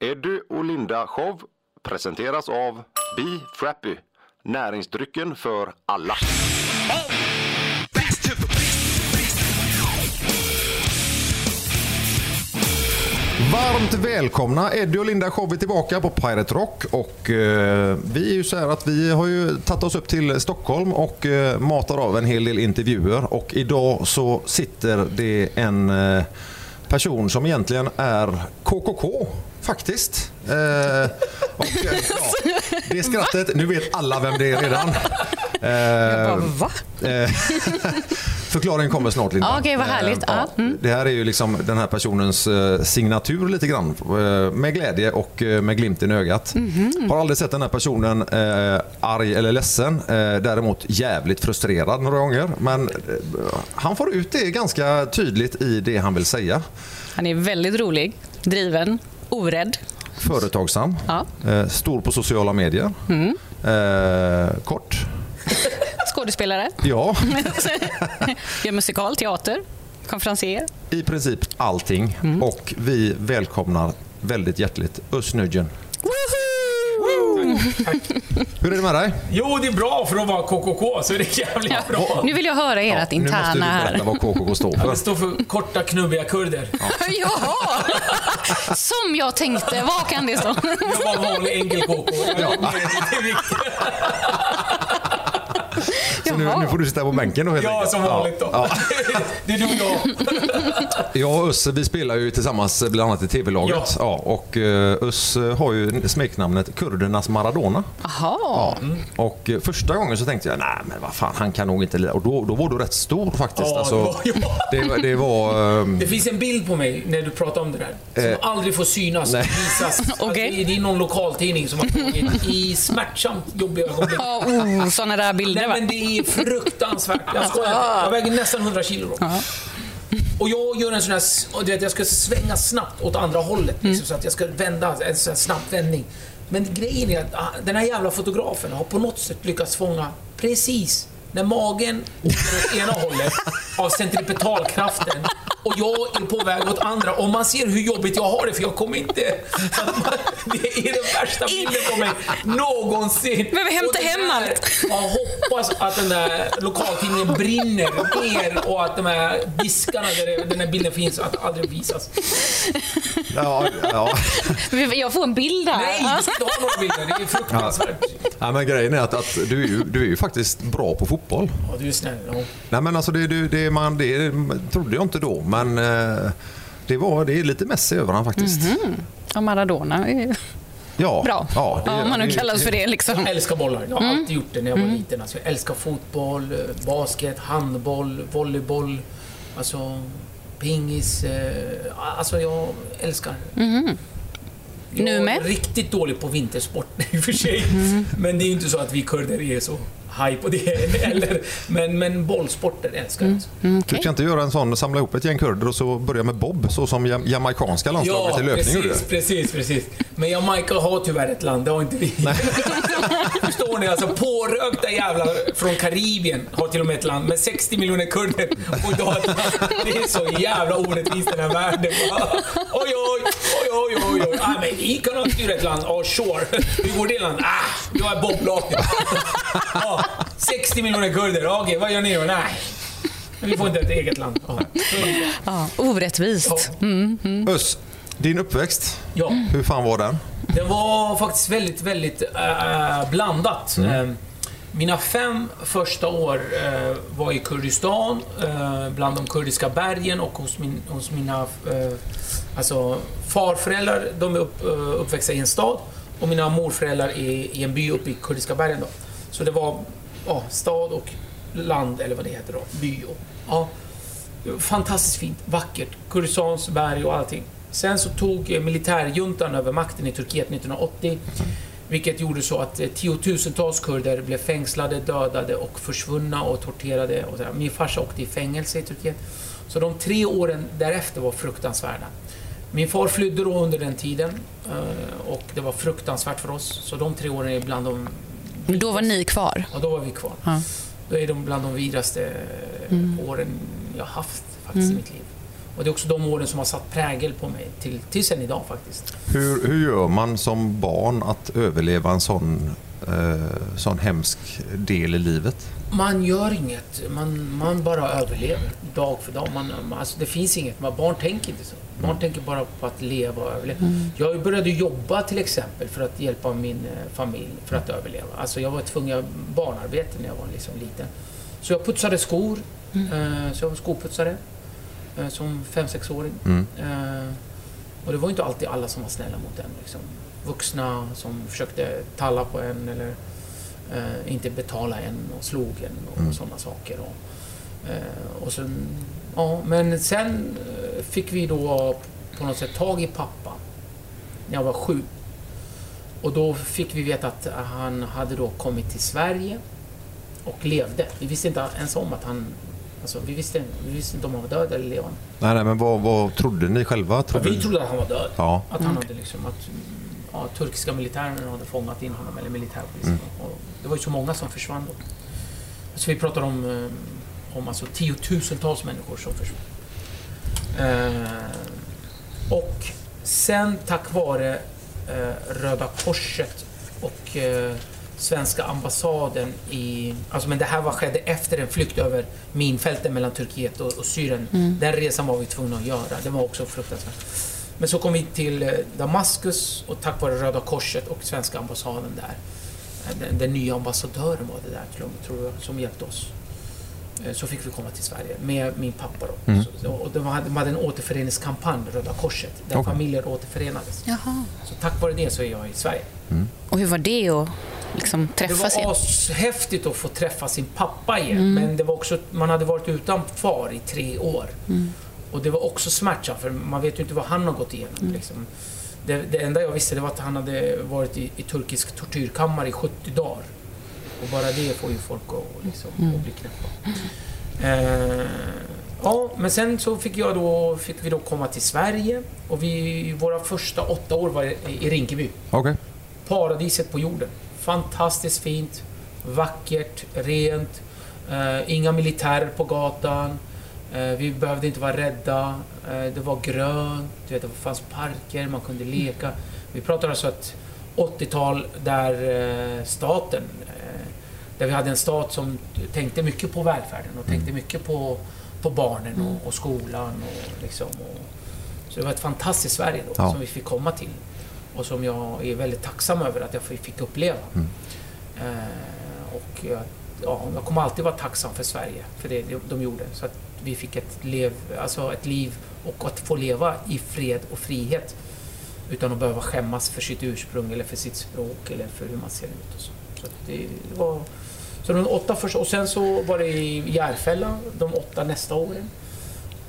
Eddie och Linda show presenteras av Be Frappy. Näringsdrycken för alla. Varmt välkomna! Eddie och Linda show är tillbaka på Pirate Rock. Och, eh, vi är ju så här att vi har ju tagit oss upp till Stockholm och eh, matar av en hel del intervjuer. Och idag så sitter det en eh, person som egentligen är KKK faktiskt. Eh, och, eh, ja, det skrattet, nu vet alla vem det är redan. Jag bara, Eh, va? Eh, Förklaringen kommer snart Linda. Okej, vad härligt. Eh, Ja, mm. Det här är ju liksom den här personens eh, signatur lite grann. eh, Med glädje och eh, med glimten i ögat. Mhm. Har aldrig sett den här personen eh, arg eller ledsen. Eh, däremot jävligt frustrerad några gånger. Men eh, han får ut det ganska tydligt i det han vill säga. Han är väldigt rolig, driven, orädd. Företagsam. Ja. Eh, stor på sociala medier. Eh, kort. Skådespelare, Ja, gör musikal, teater, konferencier. i princip allting. Mm. Och vi välkomnar väldigt hjärtligt Özz Nujen. Hur är det med dig? Jo, det är bra för att vara KKK, så är det jävligt Ja. bra. Nu vill jag höra ert nu måste du interna berätta här. vad KKK står Ja, för. Det står för korta, knubbiga kurder. Jaha! Som jag tänkte. Vad kan det stå? Jag var vanlig enkel KK. Ja. Det är viktigt. Så nu, nu får du sitta på bänken då helt Ja, enkelt. som vanligt då. Ja. Det är du och jag. Jag och Özz, vi spelar ju tillsammans bland annat i TV-laget. Ja. Ja, och eh, Özz har ju smeknamnet Kurdernas Maradona. Jaha. Ja. Och eh, första gången så tänkte jag, nej men vad fan, han kan nog inte lira. Och då, då var du rätt stor faktiskt. Ja, alltså, det var jag. det, var- det var... ehm, Det finns en bild på mig när du pratar om det där. Som Eh, aldrig får synas nej. visas. Okej. Alltså, det är någon lokaltidning som har tagit i smärtsamt jobbiga ögonblick. Ja, oh, såna där bilder Nej va? men det är fruktansvärt. Jag skojar. Jag väger nästan 100 kilo då. Och jag gör en sån här, du vet, jag ska svänga snabbt åt andra hållet. Liksom, så att jag ska vända, en sån här snabb vändning. Men grejen är att ah, den här jävla fotografen har på något sätt lyckats fånga precis när magen åker åt ena hållet av centripetalkraften och jag är på väg åt andra. Och man ser hur jobbigt jag har det för jag kommer inte... Man, det är den värsta bilden på mig någonsin. Behöver hämta hem allt. jag hoppas att den där lokaltidningen brinner ner och att de här diskarna där den här bilden finns, att aldrig visas. ja, ja. Jag får en bild här. Nej, du ska inte ha några bilder. Det är fruktansvärt. ja, men grejen är att, att du, är ju, du är ju faktiskt bra på fotboll. Ja, du är snäll. Ja. Nej men alltså det, det, det, man, det trodde jag inte då, men eh, det, var, det är lite Messi över han faktiskt. Ja, Maradona är Ja, bra. Ja, det, om man nu kallas för det liksom. Jag älskar bollar. Jag har alltid gjort det när jag var liten. Alltså, jag älskar fotboll, eh, basket, handboll, volleyboll, alltså pingis. eh, Alltså jag älskar. Jag Nu med? är riktigt dålig på vintersport i och för sig. Men det är ju inte så att vi kurder är så haj på det heller. Men, men bollsporter älskar jag. Alltså. Du ska inte göra en sån, samla ihop ett gäng kurder och så börja med bob, så som jam- jamaicanska landslaget i löpning gjorde. precis, precis, precis. Men Jamaica har tyvärr ett land, det har inte vi. Förstår ni? Alltså pårökta jävlar från Karibien har till och med ett land med 60 miljoner kurder. Och då, det är så jävla orättvist den här världen. Oj, oj, oj, oj, oj, oj. Ah, men vi kan ha styra ett land. Oh, sure. Hur går det land? Ah, jag är boblaget. Ah, 60 miljoner kurder. Okej, vad gör ni då? Nej. Vi får inte ett eget land. Ja, orättvist. Öss, din uppväxt, Ja. hur fan var den? Det var faktiskt väldigt, väldigt äh, blandat. Eh, Mina fem första år eh, var i Kurdistan, eh, bland de kurdiska bergen och hos, min, hos mina eh, alltså, farföräldrar. De är upp, eh, uppväxta i en stad och mina morföräldrar i, i en by uppe i kurdiska bergen. Då. Så det var ja, stad och land, eller vad det heter då, by. Och, ja, fantastiskt fint, vackert. Kurdistans berg och allting. Sen så tog eh, militärjuntan över makten i Turkiet 1980. Vilket gjorde så att eh, tiotusentals kurder blev fängslade, dödade och försvunna och torterade. Och sådär. Min farsa åkte i fängelse i Turkiet. Så de tre åren därefter var fruktansvärda. Min far flydde då under den tiden eh, och det var fruktansvärt för oss. Så de tre åren är bland de... Men Då var ni kvar. Ja, då var vi kvar. Ja. Då är de bland de vidraste eh, åren jag haft faktiskt i mitt liv. Och det är också de åren som har satt prägel på mig till, tills än idag faktiskt. Hur, hur gör man som barn att överleva en sån, eh, sån hemsk del i livet? Man gör inget, man, man bara överlever dag för dag. Man, alltså det finns inget, man, barn tänker inte så. Barn tänker bara på att leva och överleva. Jag började jobba till exempel för att hjälpa min eh, familj för att överleva. Alltså jag var tvungen att barnarbete när jag var liksom liten. Så jag putsade skor, eh, så jag var skoputsare eh, som fem sexåring Mm. Och det var inte alltid alla som var snälla mot en. Liksom. Vuxna som försökte talla på en eller eh, inte betala en och slog en och Mm. sådana saker. Och, eh, och sen, ja, men sen eh, fick vi då på något sätt tag i pappa när jag var sju. Och då fick vi veta att han hade då kommit till Sverige och levde. Vi visste inte ens om att han... Alltså, vi, visste, vi visste inte om han var död eller levande. Nej, nej, men vad, vad trodde ni själva? Ja, Trodde vi trodde att han var död. Ja. Att han hade liksom, att mm, ja, turkiska militären hade fångat in honom, eller militärpolisen. Och det var ju så många som försvann då. Så vi pratar om, eh, om alltså tiotusentals människor som försvann. Eh, och sen tack vare eh, Röda Korset och eh, svenska ambassaden i... Alltså men det här var, skedde efter en flykt över minfälten mellan Turkiet och, och Syrien. Den resan var vi tvungna att göra. Det var också fruktansvärt. Men så kom vi till eh, Damaskus och tack vare Röda Korset och svenska ambassaden där. Den, den nya ambassadören var det där tror jag, som hjälpte oss. Eh, Så fick vi komma till Sverige med min pappa. Då. Mm. Så, och de hade, de hade en återföreningskampanj, Röda Korset, där Okej. familjer återförenades. Jaha. Så tack vare det så är jag i Sverige. Och hur var det att liksom Det träffas var igen? ashäftigt att få träffa sin pappa igen. Mm. Men det var också, man hade varit utan far i tre år. Mm. Och det var också smärtsamt för man vet ju inte vad han har gått igenom. Mm. Liksom. Det, det enda jag visste det var att han hade varit i, i turkisk tortyrkammare i 70 dagar. Och bara det får ju folk att, liksom, Mm. att bli knäppa. Eh, ja, men sen så fick, jag då, fick vi då komma till Sverige. Och vi, våra första åtta år var i, i Rinkeby Okej. paradiset på jorden. Fantastiskt fint, vackert, rent, eh, inga militärer på gatan. Eh, vi behövde inte vara rädda. Eh, det var grönt, du vet, det fanns parker, man kunde leka. Vi pratar alltså ett 80-tal där eh, staten, där vi hade en stat som tänkte mycket på välfärden och tänkte mycket på, på barnen och, och skolan. Och, liksom, och, så det var ett fantastiskt Sverige då, Ja. som vi fick komma till och som jag är väldigt tacksam över att jag fick uppleva. Eh, och jag, ja, jag kommer alltid vara tacksam för Sverige, för det de gjorde. Så att vi fick ett, lev, alltså ett liv och att få leva i fred och frihet utan att behöva skämmas för sitt ursprung eller för sitt språk eller för hur man ser ut. Och så. Så det var... Så de åtta första, och sen så var det i Järfälla de åtta nästa åren.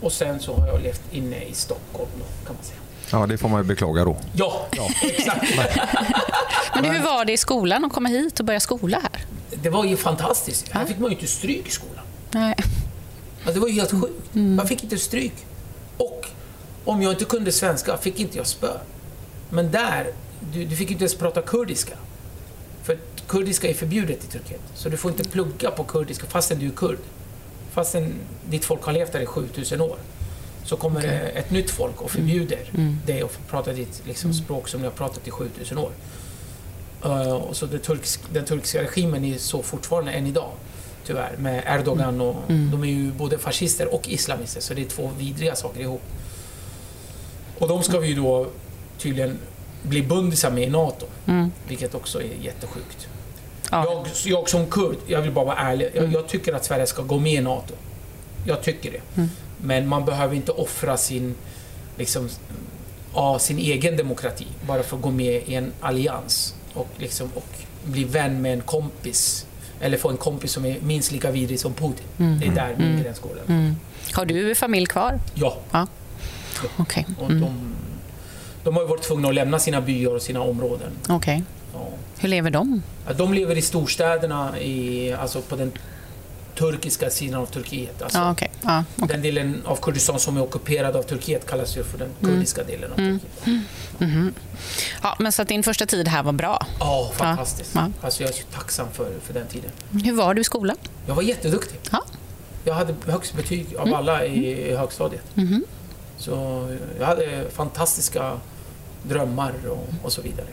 Och sen så har jag levt inne i Stockholm då, kan man säga. Ja, det får man ju beklaga då. Ja, exakt. Men hur var det i skolan att komma hit och börja skola här? Det var ju fantastiskt. Här fick man ju inte stryk i skolan. Nej. Alltså, det var ju helt sjukt. Man fick inte stryk. Och om jag inte kunde svenska fick inte jag spö. Men där, du, du fick inte ens prata kurdiska. För kurdiska är förbjudet i Turkiet. Så du får inte plugga på kurdiska fastän du är kurd. Fastän ditt folk har levt där i 7000 år. Så kommer det ett nytt folk och förbjuder dig att prata ditt liksom, språk som ni har pratat i 7000 år. Uh, och så det turkisk, den turkiska regimen är så fortfarande än idag. Tyvärr. Med Erdogan och... De är ju både fascister och islamister, så det är två vidriga saker ihop. Och de ska vi ju då tydligen bli bundisar med i NATO. Vilket också är jättesjukt. Ja. Jag, jag som kurd, jag vill bara vara ärlig. Jag, jag tycker att Sverige ska gå med i NATO. Jag tycker det. Men man behöver inte offra sin, liksom, ja, sin egen demokrati bara för att gå med i en allians och, liksom, och bli vän med en kompis. Eller få en kompis som är minst lika vidrig som Putin. Det är där min gräns går. Mm. Har du familj kvar? Ja, Ja. Okej. och de, de har varit tvungna att lämna sina byar och sina områden. Okej. Ja. Hur lever de? De lever i storstäderna, i, alltså på den turkiska sidan av Turkiet. Alltså, Ja, okej. Ja, okej. Den delen av Kurdistan som är ockuperad av Turkiet kallas ju för den kurdiska delen av Turkiet. ja, men så att din första tid här var bra. Ja, fantastiskt. Ja. Alltså, jag är så tacksam för, för den tiden. Hur var du i skolan? Jag var jätteduktig. Ja. Jag hade högst betyg av alla i, i högstadiet. Så jag hade fantastiska drömmar och, och så vidare.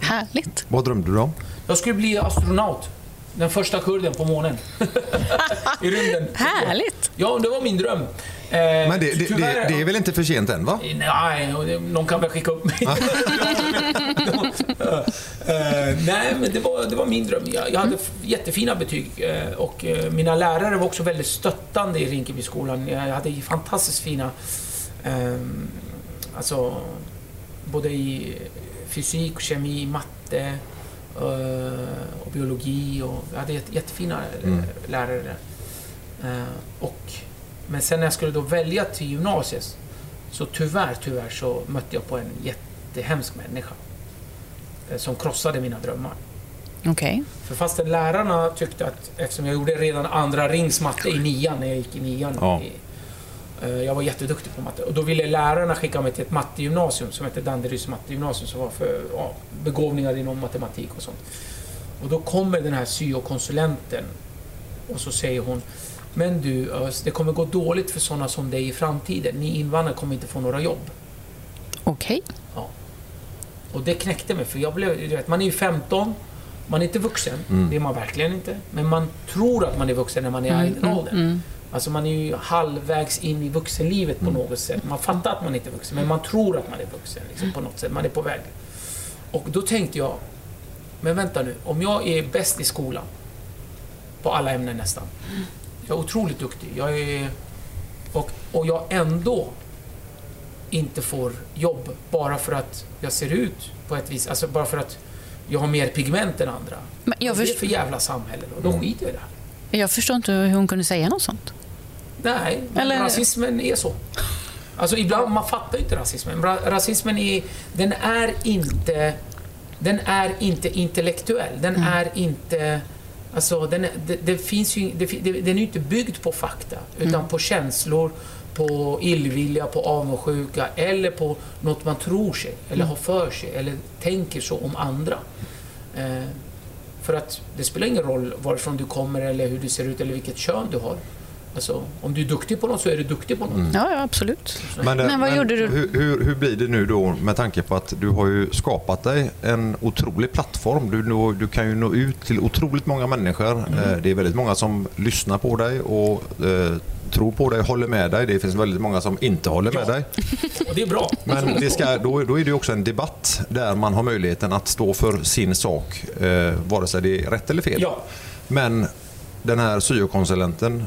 Härligt. Vad drömde du om? Jag skulle bli astronaut. Den första kurden på månen. I rymden. Härligt. Ja, det var min dröm. Eh, Men det, tyvärr- det är väl inte för sent än va? Nej, och det- någon kan väl skicka upp mig. Eh, nej, men det var, det var min dröm. Jag, jag hade f- jättefina betyg eh, och eh, mina lärare var också väldigt stöttande i Rinkebyskolan. Jag hade fantastiskt fina, ehm, alltså både i fysik, kemi, matte eh, och biologi. Och jag hade jätte- jättefina eh, Mm. lärare. Eh, och, men sen när jag skulle då välja till gymnasiet så tyvärr, tyvärr så mötte jag på en jättehemsk människa eh, som krossade mina drömmar. Okej. För fastän lärarna tyckte att, eftersom jag gjorde redan andra rings matte i nian, när jag gick i nian. Ja. I, eh, jag var jätteduktig på matte. Och då ville lärarna skicka mig till ett mattegymnasium som hette Danderyds mattegymnasium som var för ja, begåvningar inom matematik och sånt. Och då kommer den här syokonsulenten och så säger hon Men du Ös, det kommer gå dåligt för sådana som dig i framtiden. Ni invandrare kommer inte få några jobb. Okej. Och det knäckte mig, för jag blev, du vet, man är ju 15, man är inte vuxen, det är man verkligen inte. Men man tror att man är vuxen när man är i den åldern. Alltså man är ju halvvägs in i vuxenlivet på något sätt. Man fattar att man inte är vuxen, men man tror att man är vuxen liksom, på något sätt. Man är på väg. Och då tänkte jag, men vänta nu, om jag är bäst i skolan, på alla ämnen nästan. Jag är otroligt duktig. Jag är, och, och jag ändå inte får jobb bara för att jag ser ut på ett vis. Alltså bara för att jag har mer pigment än andra. Men jag, Vad är det först- för jävla samhälle då? Då skiter jag i det här. jag förstår inte hur hon kunde säga något sånt. Nej, Eller- rasismen är så. Alltså ibland, man fattar ju inte rasismen. Ra- Rasismen är, den är inte, den är inte intellektuell. Den är inte, alltså den, det, det finns ju, det, det, den är inte byggd på fakta, utan på känslor, på illvilja, på avundsjuka eller på något man tror sig, eller har för sig, eller tänker så om andra. Eh, för att det spelar ingen roll varifrån du kommer eller hur du ser ut eller vilket kön du har. Alltså, om du är duktig på något så är du duktig på något. Ja, ja absolut. Men, eh, Men vad gjorde du? Hur, hur, blir det nu då med tanke på att du har ju skapat dig en otrolig plattform. Du, nå- du kan ju nå ut till otroligt många människor. Mm. Eh, Det är väldigt många som lyssnar på dig och eh, tror på dig, håller med dig. Det finns väldigt många som inte håller med Ja. dig. Och det är bra. Men det ska, då, då är det ju också en debatt där man har möjligheten att stå för sin sak, eh, vare sig det är rätt eller fel. Ja. Men den här syokonsulenten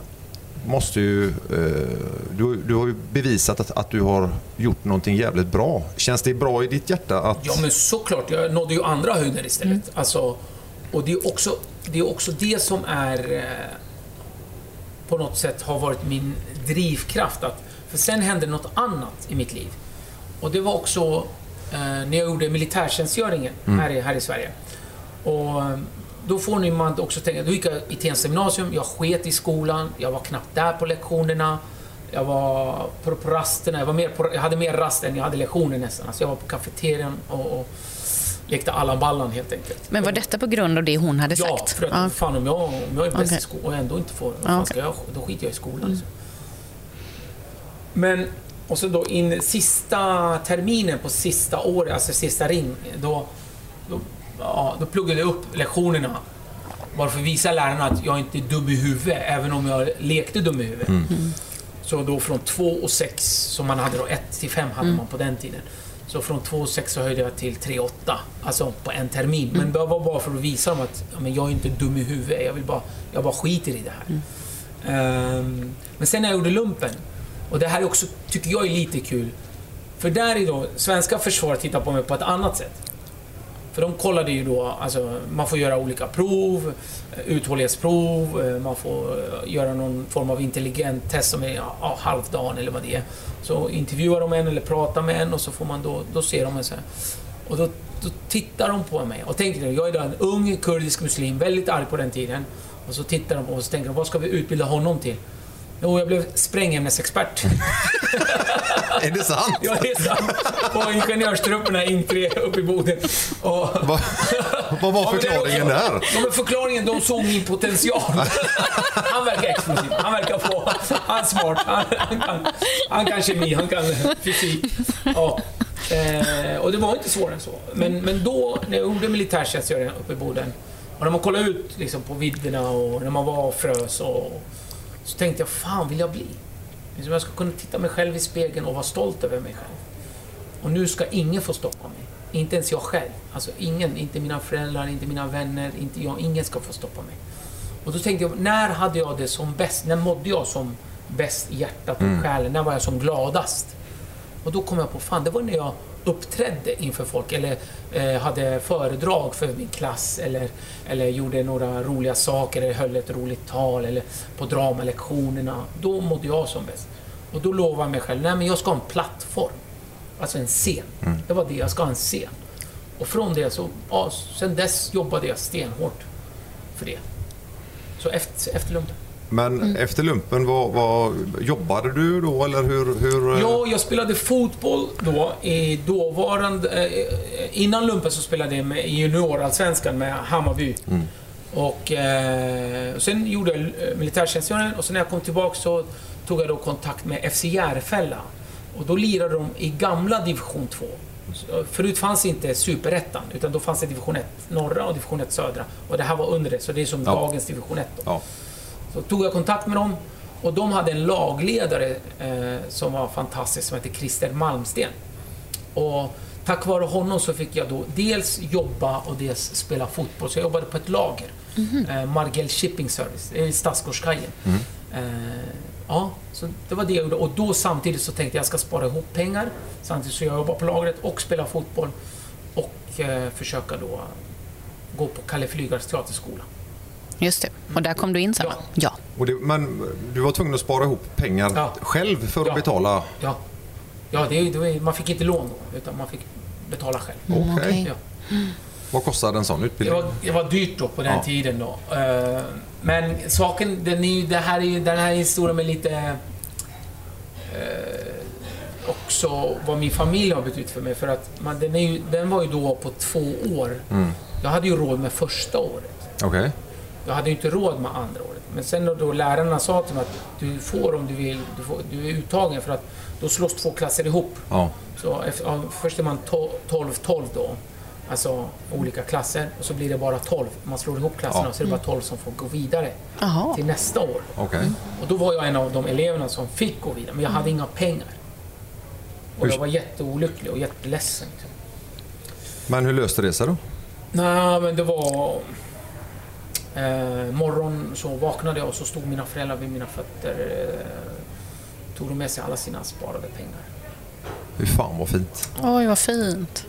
måste ju... Eh, du, du har ju bevisat att, att du har gjort någonting jävligt bra. Känns det bra i ditt hjärta att... Ja, men såklart. Jag nådde ju andra höjder istället. Alltså, och det är, också, det är också det som är... Eh, på något sätt har varit min drivkraft. Att, för sen hände något annat i mitt liv. Och det var också eh, när jag gjorde militärtjänstgöringen här, i, här i Sverige. Och då får ni man också tänka, då gick jag i Tensta gymnasium, jag sket i skolan, jag var knappt där på lektionerna. Jag var på, på rasterna, jag, var mer på, jag hade mer rast än jag hade lektioner nästan. Alltså jag var på kafeterian och, och lekte Allan Ballan helt enkelt. Men var detta på grund av det hon hade Ja, sagt? för att Ja. fan om jag, om jag är bäst Okej. i skolan och ändå inte får, vad fan ska jag, då skiter jag i skolan. Liksom. Men, och så då in sista terminen på sista året, alltså sista ring, då, då, ja, då pluggade jag upp lektionerna. Bara för att visa lärarna att jag inte är dum i huvudet, även om jag lekte dum i huvudet. Så då från 2 och 6, som man hade då 1 till 5 hade man på den tiden. Så från 2 och 6 så höjde jag till 3 och 8, alltså på en termin. Men det var bara för att visa dem att ja, men jag är inte dum i huvudet, jag, vill bara, jag bara skiter i det här. Ehm, men sen när jag gjorde lumpen, och det här är också, tycker jag är lite kul, för där är då, svenska försvaret tittar på mig på ett annat sätt. För de kollade ju då, alltså man får göra olika prov, eh, uthållighetsprov, eh, man får eh, göra någon form av intelligent test som är ja, halvdan eller vad det är. Så intervjuar de en eller pratar med en och så får man då, då ser de en så här. Och då, då tittar de på mig och tänker, jag är då en ung kurdisk muslim, väldigt arg på den tiden. Och så tittar de på mig och så tänker vad ska vi utbilda honom till? Jo, jag blev sprängämnesexpert. Är det sant? Jag är på ingenjörstrupperna in 3 uppe i Boden. Och, Va, vad var Ja, det förklaringen också- där? Ja, men förklaringen, de såg min potential. Han verkar explosiv. Han verkar få... Han är smart. Han, han, kan, han kan kemi, han kan fysik. Ja. Eh, och det var inte svårare än så. Men, men då, när jag gjorde militärtjänstgöringen uppe i Boden, och när man kollade ut liksom, på vidderna och när man var och frös, och, så tänkte jag, fan vill jag bli? Liksom, jag ska kunna titta mig själv i spegeln och vara stolt över mig själv. Och nu ska ingen få stoppa mig. Inte ens jag själv. Alltså ingen, inte mina föräldrar, inte mina vänner, inte jag. Ingen ska få stoppa mig. Och då tänkte jag, när hade jag det som bäst? När mådde jag som bäst i hjärtat och själen? När var jag som gladast? Och då kom jag på, fan det var när jag uppträdde inför folk eller eh, hade föredrag för min klass eller, eller gjorde några roliga saker eller höll ett roligt tal eller på dramalektionerna. Då mådde jag som bäst. Och då lovade jag mig själv, nej men jag ska ha en plattform. Alltså en scen. Det var det, jag ska ha en scen. Och från det så, ja, sen dess jobbade jag stenhårt för det. Så efter, efter lumpen. Men efter lumpen, vad, vad, jobbade du då eller hur? hur Ja, jag spelade fotboll då i dåvarande... Eh, innan lumpen så spelade jag med, i juniorallsvenskan med Hammarby. Och eh, sen gjorde jag eh, militärtjänstgöringen och sen när jag kom tillbaka så tog jag då kontakt med FC Järfälla. Och då lirade de i gamla division 2. Så, Förut fanns inte superettan, utan då fanns det division 1 norra och division 1 södra. Och det här var under det, så det är som Ja. dagens division 1. Då. Ja. Så tog jag kontakt med dem och de hade en lagledare eh, som var fantastisk som hette Christer Malmsten. Och tack vare honom så fick jag då dels jobba och dels spela fotboll. Så jag jobbade på ett lager. Eh, Margell Shipping Service, i Stadsgårdskajen. Eh, ja, så det var det jag gjorde. Och då samtidigt så tänkte jag att jag ska spara ihop pengar. Samtidigt så jag jobbar på lagret och spela fotboll. Och eh, försöka då gå på Kalle Flygars teaterskola. Just det. Och där kom du in sen va? Ja. Och det, men du var tvungen att spara ihop pengar Ja. själv för att Ja. betala? Ja, ja det, det, man fick inte lån då, utan man fick betala själv. Mm, Okej. okej. Ja. Vad kostade en sån Det, utbildning? var, det var dyrt då på den Ja. tiden då. Eh, Men saken, den, är det här är, den här historien med lite... eh, också vad min familj har betytt för mig. För att man, den, är ju, den var ju då på två år. Mm. Jag hade ju råd med första året. Okej. Jag hade ju inte råd med andra året. Men sen då, då lärarna sa till mig att du får om du vill, du, får, du är uttagen för att då slås två klasser ihop. Ja. Så efter, ja, först är man 12-12 då. Alltså olika klasser. Och så blir det bara 12. Man slår ihop klasserna Ja. så är det bara 12 som får gå vidare Jaha. till nästa år. Okej. Och då var jag en av de eleverna som fick gå vidare. Men jag hade inga pengar. Och Hur- jag var jätteolycklig och jätteledsen. Liksom. Men hur löste det sig då? Nej, men det var... Eh, morgon så vaknade jag och så stod mina föräldrar vid mina fötter. Eh, tog de med sig alla sina sparade pengar. Hur fan vad fint. Oj, vad fint.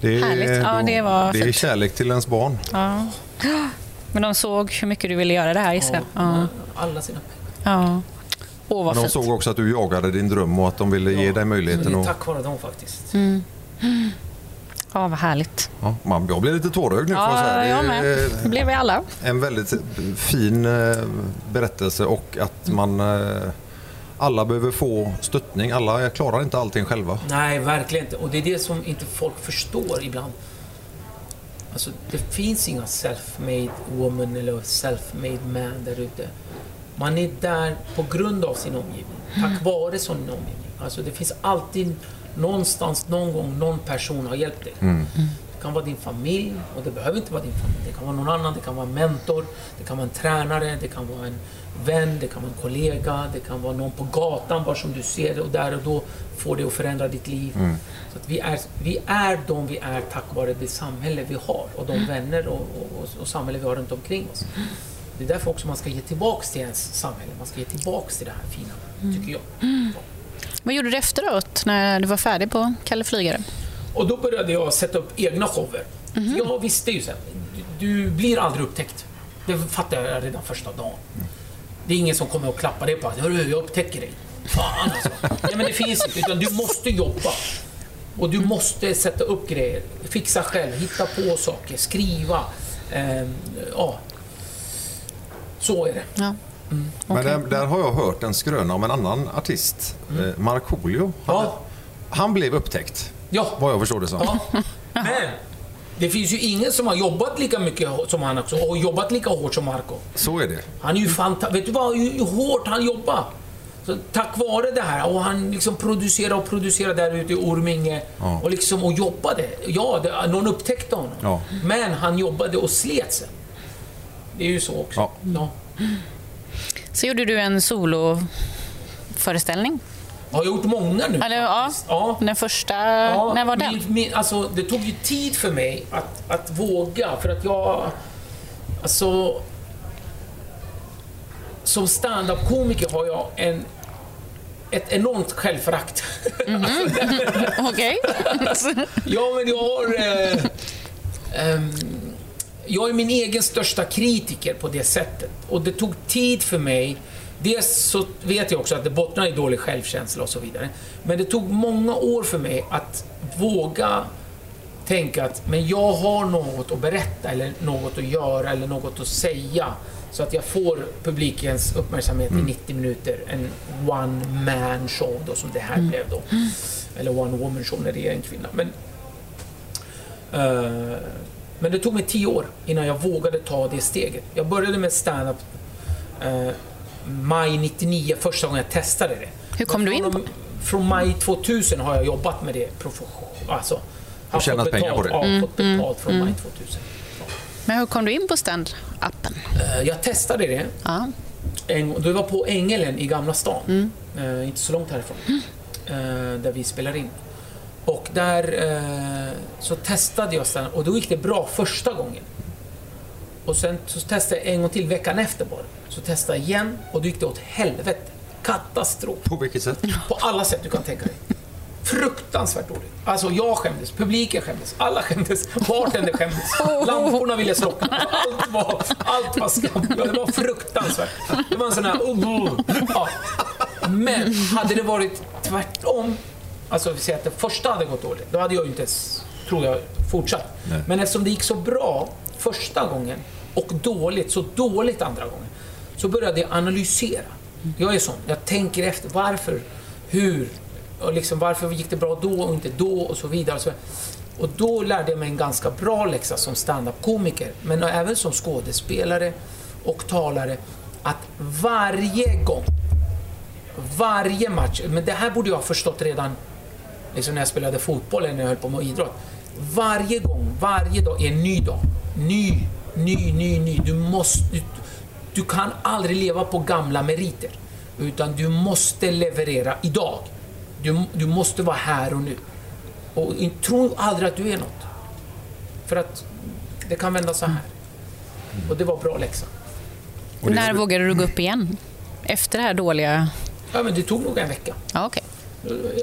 Det är, Härligt. Ja, det var det är kärlek till ens barn. Ja. Men de såg hur mycket du ville göra det här gissar jag. Ja. Alla sina pengar. ja. Åh, vad De fint. såg också att du jagade din dröm och att de ville ge Ja, dig möjligheten men det är att... tack vare dem faktiskt. Ja, vad härligt. Ja, man, jag blir lite tårögd nu får jag säga. Ja, Det jag är, med. eh, Det blev vi alla. en väldigt fin eh, berättelse och att man eh, alla behöver få stöttning. Alla klarar inte allting själva. Nej, verkligen inte. Och det är det som inte folk förstår ibland. Alltså, det finns inga self-made woman eller self-made man där ute. Man är där på grund av sin omgivning. Tack vare sin omgivning. Alltså, det finns alltid någonstans, någon gång, någon person har hjälpt dig. Det kan vara din familj och det behöver inte vara din familj. Det kan vara någon annan, det kan vara en mentor, det kan vara en tränare, det kan vara en vän, det kan vara en kollega, det kan vara någon på gatan bara som du ser det och där och då får det att förändra ditt liv. Så att vi, är, vi är de vi är tack vare det samhälle vi har och de vänner och, och, och samhälle vi har runt omkring oss. Det är därför också man ska ge tillbaks till ens samhälle. Man ska ge tillbaks till det här fina, tycker jag. Vad gjorde du efteråt när du var färdig på Kalle Flygare? Och då började jag sätta upp egna shower. För Jag visste ju sen, du, blir aldrig upptäckt. Det fattade jag redan första dagen. Det är ingen som kommer och klappar dig på att Hörru, jag upptäcker dig. Fan alltså. Nej, men det finns inte. Utan du måste jobba. Och du måste sätta upp grejer. Fixa själv, hitta på saker, skriva. Ehm, ja. Så är det. Ja. Men där, där har jag hört en skröna om en annan artist, eh, Markoolio. Han, Ja. han blev upptäckt, Ja. vad jag förstår det som. Ja. Men det finns ju ingen som har jobbat lika mycket som han också och jobbat lika hårt som Marco. Så är det. Han är ju fantastisk. Vet du vad, hur hårt han jobbar? Så tack vare det här, och han liksom producerade och producerade där ute i Orminge Ja. och, liksom, och jobbade. Ja, det, någon upptäckte honom. Ja. Men han jobbade och slet sig. Det är ju så också. Ja. Så gjorde du en soloföreställning. Jag har gjort många nu Eller, ja. Ja. Den första, Ja, när var den? Min, min, alltså, det tog ju tid för mig att, att våga, för att jag... Alltså... Som stand-up-komiker har jag en, ett enormt självförakt. Okej. ja, men jag har... Eh, ehm, jag är min egen största kritiker på det sättet. Och det tog tid för mig. Dels så vet jag också att det bottnar i dålig självkänsla och så vidare. Men det tog många år för mig att våga tänka att men jag har något att berätta eller något att göra eller något att säga. Så att jag får publikens uppmärksamhet i 90 minuter. En one man show då som det här blev då. Eller one woman show när det är en kvinna. Men, eh, men det tog mig 10 år innan jag vågade ta det steget. Jag började med stand-up eh, maj 99, första gången jag testade det. Hur kom du in från, från maj 2000 har jag jobbat med det profession, alltså, har tjänat fått pengar på betalt- det. Ja, fått betalt från maj 2000. Men hur kom du in på stand-upen? Eh, Jag testade det. Ja. En, det var på Ängelen i Gamla stan. Eh, inte så långt härifrån. Eh, där vi spelar in. Och där eh, så testade jag stand och då gick det bra första gången. Och sen så testade jag en gång till veckan efter bara. Så testade jag igen och då gick det åt helvete. Katastrof. På vilket sätt? På alla sätt du kan tänka dig. Fruktansvärt dåligt. Alltså jag skämdes, publiken skämdes, alla skämdes, bartender skämdes, lamporna ville slockna. Allt var, allt var skam. Ja, Det var fruktansvärt. Det var en sån här... Uh, ja. Men hade det varit tvärtom, alltså vi säger att det första hade gått dåligt, då hade jag ju inte ens, tror jag, fortsatt. Men eftersom det gick så bra första gången och dåligt, så dåligt andra gången, så började jag analysera. Jag är sån, jag tänker efter. Varför? Hur? Och liksom, varför gick det bra då och inte då? Och så vidare. Och, så vidare. och då lärde jag mig en ganska bra läxa som stand-up-komiker, men även som skådespelare och talare, att varje gång, varje match, men det här borde jag ha förstått redan liksom när jag spelade fotboll eller när jag höll på med idrott. Varje gång, varje dag är en ny dag. Ny, ny, ny, ny. Du, måste, du, du kan aldrig leva på gamla meriter. Utan du måste leverera idag. Du, du måste vara här och nu. Och tro aldrig att du är något. För att det kan vända så här. Och det var bra läxa. När vågade du gå upp igen? Efter det här dåliga... Ja, men det tog nog en vecka. Ja, okej.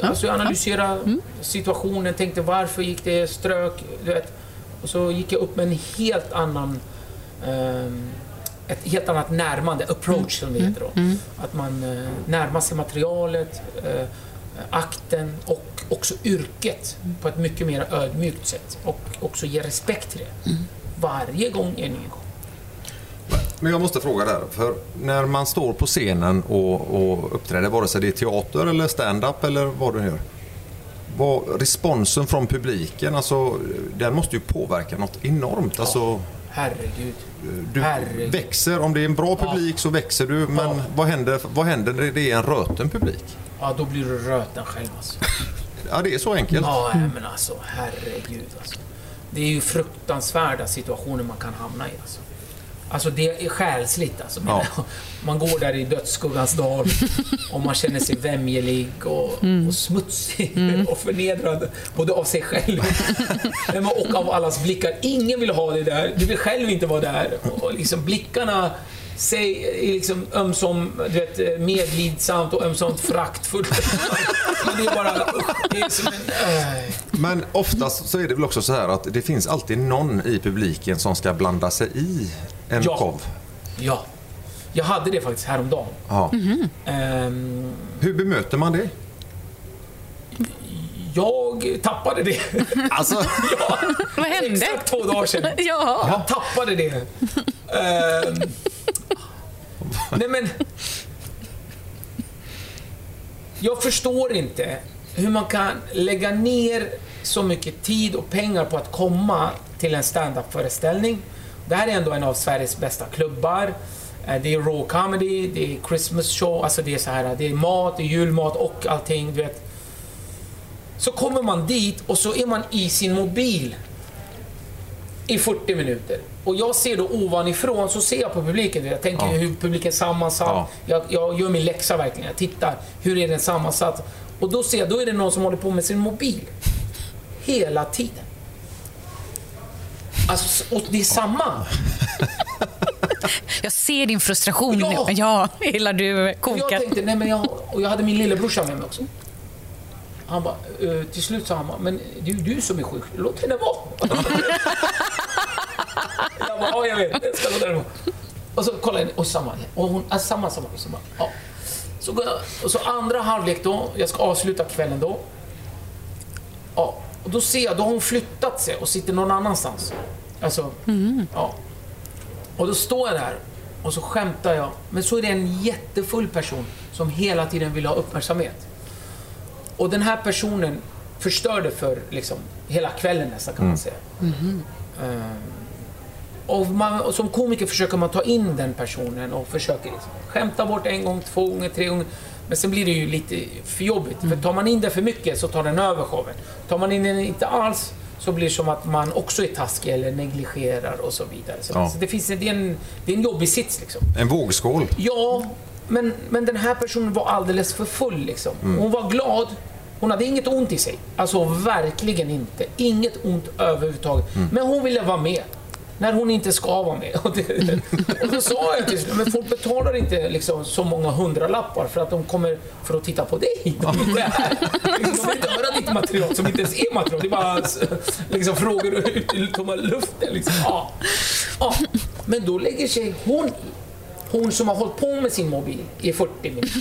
Alltså jag analyserade situationen, tänkte varför gick det strök, du vet. Och så gick jag upp med en helt annan ehm, ett helt annat närmande, approach som det heter då. Att man eh, närmar sig materialet, eh, akten och också yrket på ett mycket mer ödmjukt sätt. Och också ge respekt till det. Varje gång är en ny gång. Men jag måste fråga där, för när man står på scenen och, och uppträder, vare sig det är teater eller stand-up eller vad du gör. Vad, responsen från publiken, alltså, den måste ju påverka något enormt. Alltså, Herregud. du Herregud. växer, om det är en bra publik så växer du, men Ja. vad, händer, vad händer när det är en röten publik? Ja, då blir du röten själv alltså. Ja, det är så enkelt. Ja, men alltså herregud alltså. Det är ju fruktansvärda situationer man kan hamna i alltså. Alltså det är själsligt alltså. Ja. Man går där i dödsskuggans dal och man känner sig vämjelig och, och smutsig och förnedrad både av sig själv och av allas blickar. Ingen vill ha det där. Du vill själv inte vara där. Och liksom blickarna säg, är liksom ömsom du vet, medlidsamt och ömsomt föraktfullt. Men det är bara... Det är som en... Äh. Men oftast så är det väl också så här att det finns alltid någon i publiken som ska blanda sig i en Ja. Ja. Jag hade det faktiskt häromdagen. Ja. Ehm, Hur bemöter man det? jag tappade det. Alltså, ja, Vad hände? exakt två dagar sedan. Ja. Jag tappade det. Ehm, Nej men... Jag förstår inte hur man kan lägga ner så mycket tid och pengar på att komma till en stand-up-föreställning. Det här är ändå en av Sveriges bästa klubbar. Eh, Det är raw comedy, det är Christmas show, alltså det är så här, det är mat, det är julmat och allting, du vet. Så kommer man dit och så är man i sin mobil i 40 minuter. Och jag ser då ovanifrån, så ser jag på publiken. Jag tänker Ja. hur publiken är sammansatt. Ja. Jag, jag gör min läxa verkligen. Jag tittar, hur är den sammansatt? Och då ser jag, då är det någon som håller på med sin mobil. Hela tiden. Alltså, och det är samma. Jag ser din frustration Ja. Ja, hela du Och jag kokar. tänkte, nej men jag, och jag hade min lillebrorsa med mig också. Han bara, eh, till slut sa han bara, men det är ju du som är sjuk, låt henne vara. jag bara, ja jag vet, jag ska låta henne vara. Och så kollar jag, och samma, och hon, äh, samma, samma, och så bara, ja. Så och så andra halvlek då, jag ska avsluta kvällen då. Ja, och då ser jag, då har hon flyttat sig och sitter någon annanstans. Alltså, ja. Och då står jag där och så skämtar jag. Men så är det en jättefull person som hela tiden vill ha uppmärksamhet. Och den här personen förstörde för liksom, hela kvällen nästan kan man säga. Ehm, och, man, och som komiker försöker man ta in den personen och försöker liksom, skämta bort en gång, två gånger, tre gånger. Men sen blir det ju lite för jobbigt. För tar man in det för mycket så tar den över showen. Tar man in den inte alls så blir det som att man också är taskig eller negligerar och så vidare. Så, Ja. så det, finns, det, är en, det är en jobbig sits liksom. En vågskål. Ja, men, men den här personen var alldeles för full liksom. Hon var glad. Hon hade inget ont i sig. Alltså verkligen inte. Inget ont överhuvudtaget. Men hon ville vara med. När hon inte ska vara med. Och, det, och då sa jag till slut, men folk betalar inte liksom så många hundralappar för att de kommer för att titta på dig. De vill inte. Liksom, De vill inte höra ditt material som inte ens är material. Det är bara liksom, frågor ut i tomma luften. Liksom. Ja. Ja. Men då lägger sig hon hon som har hållit på med sin mobil i 40 minuter.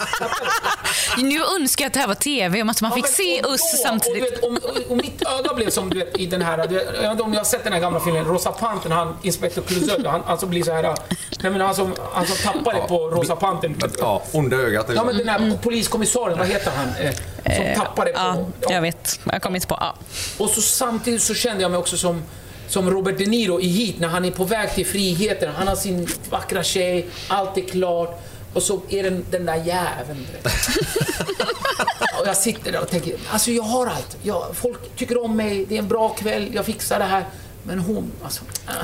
Nu önskar jag att det här var TV, om att man fick Ja, men se och Us samtidigt. Och, vet, om, och, och mitt öga blev som du vet, i den här, vet, jag vet inte om ni har sett den här gamla filmen, Rosa Pantern, han inspektör Clouseau, han alltså blir så här, nej men han som, han som tappade på Rosa Pantern. Ja, onda ögat. Ja men den här poliskommissarien, vad heter han? Eh, som tappade på... Ja, ja. jag vet. Jag kommer inte på. Ja. Och så samtidigt så kände jag mig också som, som Robert De Niro i Heat när han är på väg till friheten. Han har sin vackra tjej, allt är klart. Och så är den, den där jäveln. och jag sitter där och tänker, alltså jag har allt. Jag, folk tycker om mig, det är en bra kväll, jag fixar det här. Men hon, alltså... Äh.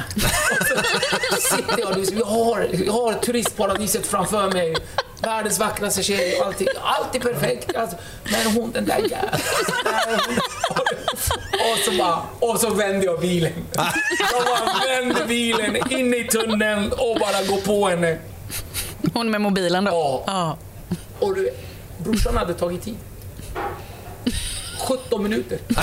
Och sitter jag liksom, jag har, jag har turistparadiset framför mig. Världens vackraste tjej, allting, allt är perfekt. Alltså, men hon, den där jäveln. Alltså, och så bara, och så vände jag bilen. Jag bara vände bilen in i tunneln och bara går på henne. Hon med mobilen då? Ja. ja. Och du, brorsan hade tagit tid. 17 minuter. 17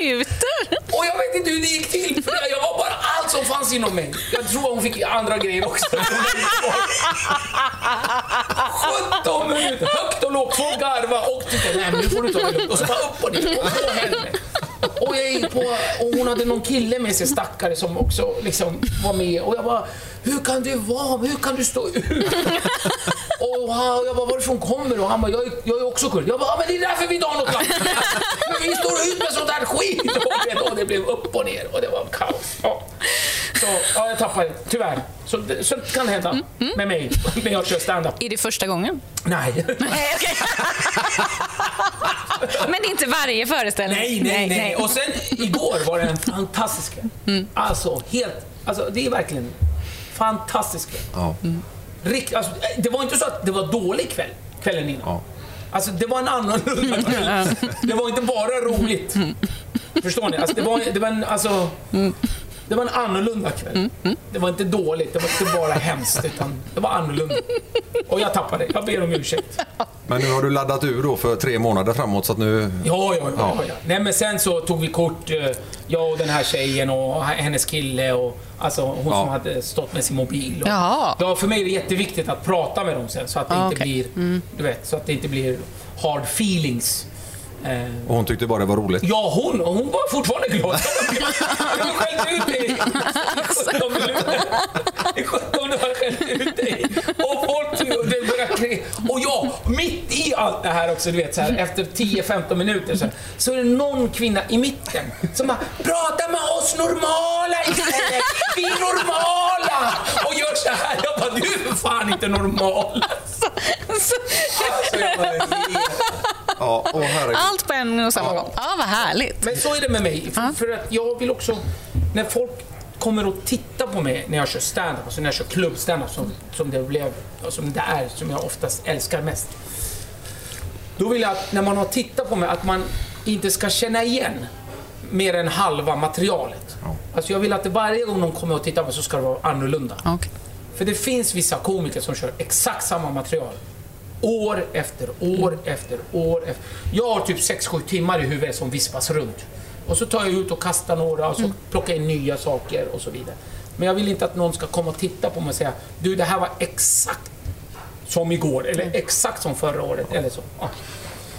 minuter! Och jag vet inte hur det gick till. För jag var bara allt som fanns inom mig. Jag tror hon fick andra grejer också. 17 minuter, högt och lågt. Folk garvade och tyckte nej men nu får du ta det lugnt. Och så bara upp och ner och på henne. Och jag gick på, och hon hade någon kille med sig, stackare, som också liksom var med. Och jag bara, hur kan du vara, hur kan du stå ut? Och han, jag bara, varifrån kommer du? Och han bara, jag jag är också kurd. Jag bara, men det är därför vi inte har något land. Vi står ut med sånt där skit. Och det blev upp och ner och det var kaos. Ja. Så ja, jag tappade, tyvärr. Så, så kan det hända med mig när jag kör stand-up. Är det första gången? Nej. Nej, okej. Men det är inte varje föreställning? Nej, nej, nej. Och sen igår var det en fantastisk kväll. Alltså, helt... Alltså, det är verkligen fantastisk kväll. Ja. Rikt, alltså, det var inte så att det var dålig kväll, kvällen innan. Ja. Alltså, det var en annorlunda kväll. Det var inte bara roligt. Förstår ni? Alltså, det, var, det, var en, alltså, det var en annorlunda kväll. Det var inte dåligt, det var inte bara hemskt, utan det var annorlunda. Och jag tappade. Jag ber om ursäkt. Men nu har du laddat ur då för tre månader framåt så att nu... Ja, ja, ja. ja. Nej, men sen så tog vi kort, eh, jag och den här tjejen och hennes kille och alltså hon Ja. som hade stått med sin mobil. Och, Jaha. ja, för mig är det jätteviktigt att prata med dem sen så att det Ah, inte okej. blir, du vet, så att det inte blir hard feelings. Eh, Och hon tyckte bara det var roligt. Ja, hon, hon var fortfarande glad. Hon skällde ut dig i 17 minuter. I 17 minuter skällde ut dig. Och folk det Och ja, mitt i allt det här också, du vet, så här, efter 10-15 minuter så, här, så är det någon kvinna i mitten som bara “Prata med oss normala istället! Vi är normala!” och gör så här. Jag bara “Du är fan inte normal!” Alltså, jag bara. Ja, åh, herregud. Allt på en och samma gång. Ja, vad härligt. Men så är det med mig. För, för att jag vill också... När folk kommer och tittar på mig när jag kör stand-up, alltså när jag kör klubb-standup som, som det blev, som det är, som jag oftast älskar mest. Då vill jag att när man har tittat på mig att man inte ska känna igen mer än halva materialet. Alltså jag vill att det varje gång någon kommer och tittar på mig så ska det vara annorlunda. Okej. För det finns vissa komiker som kör exakt samma material. År efter år efter år efter. Jag har typ 6-7 timmar i huvudet som vispas runt. Och så tar jag ut och kastar några och så plockar jag in nya saker och så vidare. Men jag vill inte att någon ska komma och titta på mig och säga Du, det här var exakt som igår, eller exakt som förra året, eller så. Ja.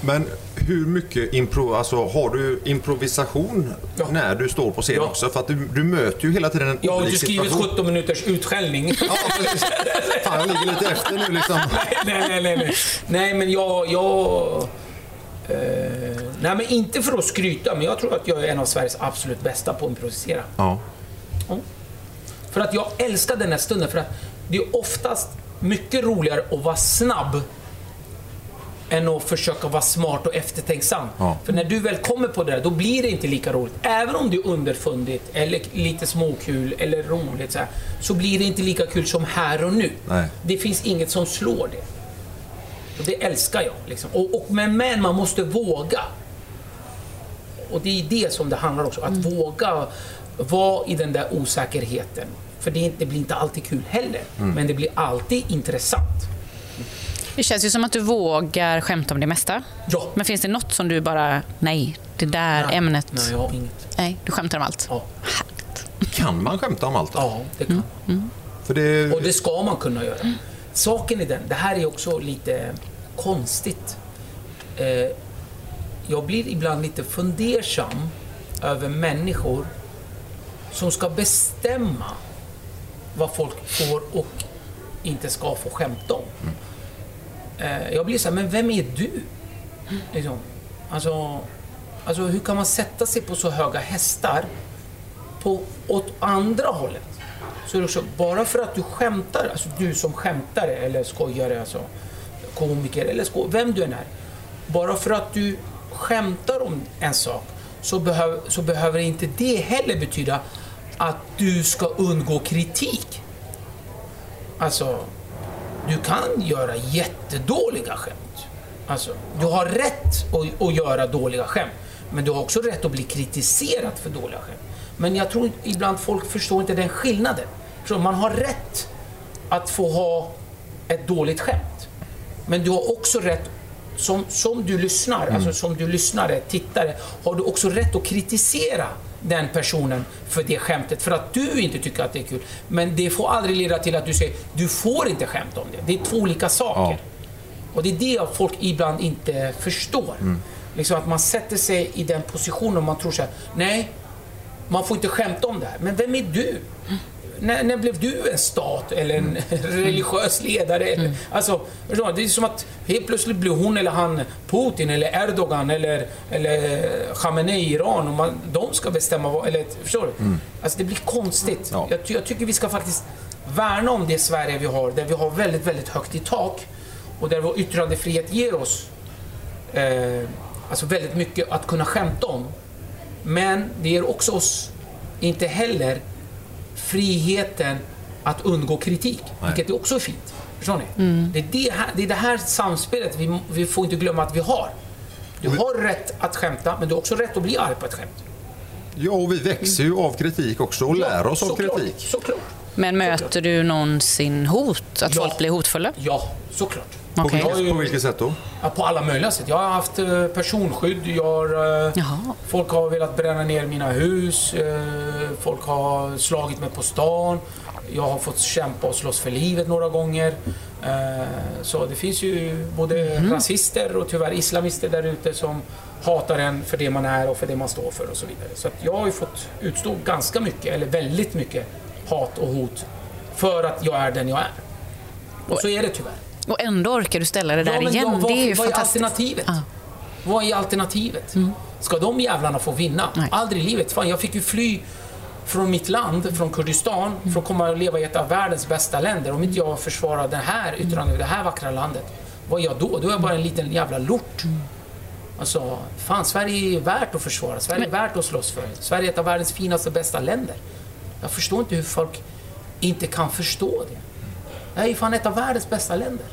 Men hur mycket impro, alltså, har du improvisation Ja. när du står på scen Ja. också? För att du, du möter ju hela tiden en oblik inte skrivit situation. 17 minuters utskällning. Fan, jag ligger lite efter nu liksom. nej, nej, nej, nej. Nej, men jag... jag eh, nej, men inte för att skryta, men jag tror att jag är en av Sveriges absolut bästa på att improvisera. Ja. För att jag älskar den här stunden, för att det är oftast mycket roligare att vara snabb än att försöka vara smart och eftertänksam. Ja. För när du väl kommer på det där, då blir det inte lika roligt. Även om det är underfundigt, eller lite småkul, eller roligt så, här, så blir det inte lika kul som här och nu. Nej. Det finns inget som slår det. Och det älskar jag. Liksom. Och, och, men, men man måste våga. Och det är det som det handlar också Att våga vara i den där osäkerheten. För det, det blir inte alltid kul heller. Men det blir alltid intressant. Det känns ju som att du vågar skämta om det mesta. Ja. Men finns det något som du bara, nej, det där Nej. ämnet, Nej, jag har inget. nej, du skämtar om allt. Ja, Kan man skämta om allt då? ja det kan man. För det, Och det ska man kunna göra. Saken är den, det här är också lite konstigt. Eh, jag blir ibland lite fundersam över människor som ska bestämma vad folk får och inte ska få skämta om. Eh, Eh, jag blir så här, men vem är du? Liksom. Alltså, alltså, hur kan man sätta sig på så höga hästar på, åt andra hållet? Så är det också, bara för att du skämtar, alltså du som skämtare eller skojare, alltså komiker eller sko vem du än är. Bara för att du skämtar om en sak så, behöv, så behöver inte det heller betyda att du ska undgå kritik. Alltså, du kan göra jättedåliga skämt. Alltså, du har rätt att, att göra dåliga skämt. Men du har också rätt att bli kritiserad för dåliga skämt. Men jag tror ibland folk förstår inte den skillnaden. Så man har rätt att få ha ett dåligt skämt. Men du har också rätt, som, som du lyssnar, alltså som du lyssnare, tittare, har du också rätt att kritisera den personen för det skämtet, för att du inte tycker att det är kul. Men det får aldrig leda till att du säger, du får inte skämta om det. Det är två olika saker. Och det är det folk ibland inte förstår. Liksom att man sätter sig i den positionen och man tror så här, nej, man får inte skämta om det här. Men vem är du? När, när blev du en stat eller en religiös ledare? Eller, alltså, det är som att helt plötsligt blir hon eller han Putin eller Erdogan eller, eller Khamenei i Iran och man, de ska bestämma vad, eller förstår du? Alltså det blir konstigt. Ja. Jag, jag tycker vi ska faktiskt värna om det Sverige vi har, där vi har väldigt, väldigt högt i tak och där vår yttrandefrihet ger oss eh, alltså väldigt mycket att kunna skämta om. Men det ger också oss inte heller friheten att undgå kritik, vilket är också fint. Förstår ni? Det, är det, här, det är det här samspelet vi, vi får inte glömma att vi har. Du har rätt att skämta, men du har också rätt att bli arg på ett skämt. ja, och vi växer ju av kritik också och lär oss av såklart, kritik. Såklart. Men möter du någonsin hot? Att Ja. folk blir hotfulla? Ja, såklart. På, Okej. vilket, på vilket sätt då? Ja, på alla möjliga sätt. Jag har haft eh, personskydd. Jag har, eh, Jaha. folk har velat bränna ner mina hus. Eh, folk har slagit mig på stan. jag har fått kämpa och slåss för livet några gånger. Så det finns ju både rasister och tyvärr islamister där ute som hatar en för det man är och för det man står för och så vidare. Så att jag har ju fått utstå ganska mycket, eller väldigt mycket, hat och hot för att jag är den jag är. Och så är det tyvärr. Och ändå orkar du ställa det där Ja, igen. vad- vad- det är ju vad är fantastiskt. alternativet? Ja. Vad är alternativet? Ska de jävlarna få vinna? Nej. Aldrig i livet. Fan, jag fick ju fly från mitt land, från Kurdistan, för att komma och leva i ett av världens bästa länder. Om inte jag försvarar det här yttrandet, det här vackra landet, vad är jag då? Då är jag bara en liten jävla lort. Alltså, fan, Sverige är värt att försvara. Sverige är värt att slåss för. Sverige är ett av världens finaste, bästa länder. Jag förstår inte hur folk inte kan förstå det. Det är fan ett av världens bästa länder.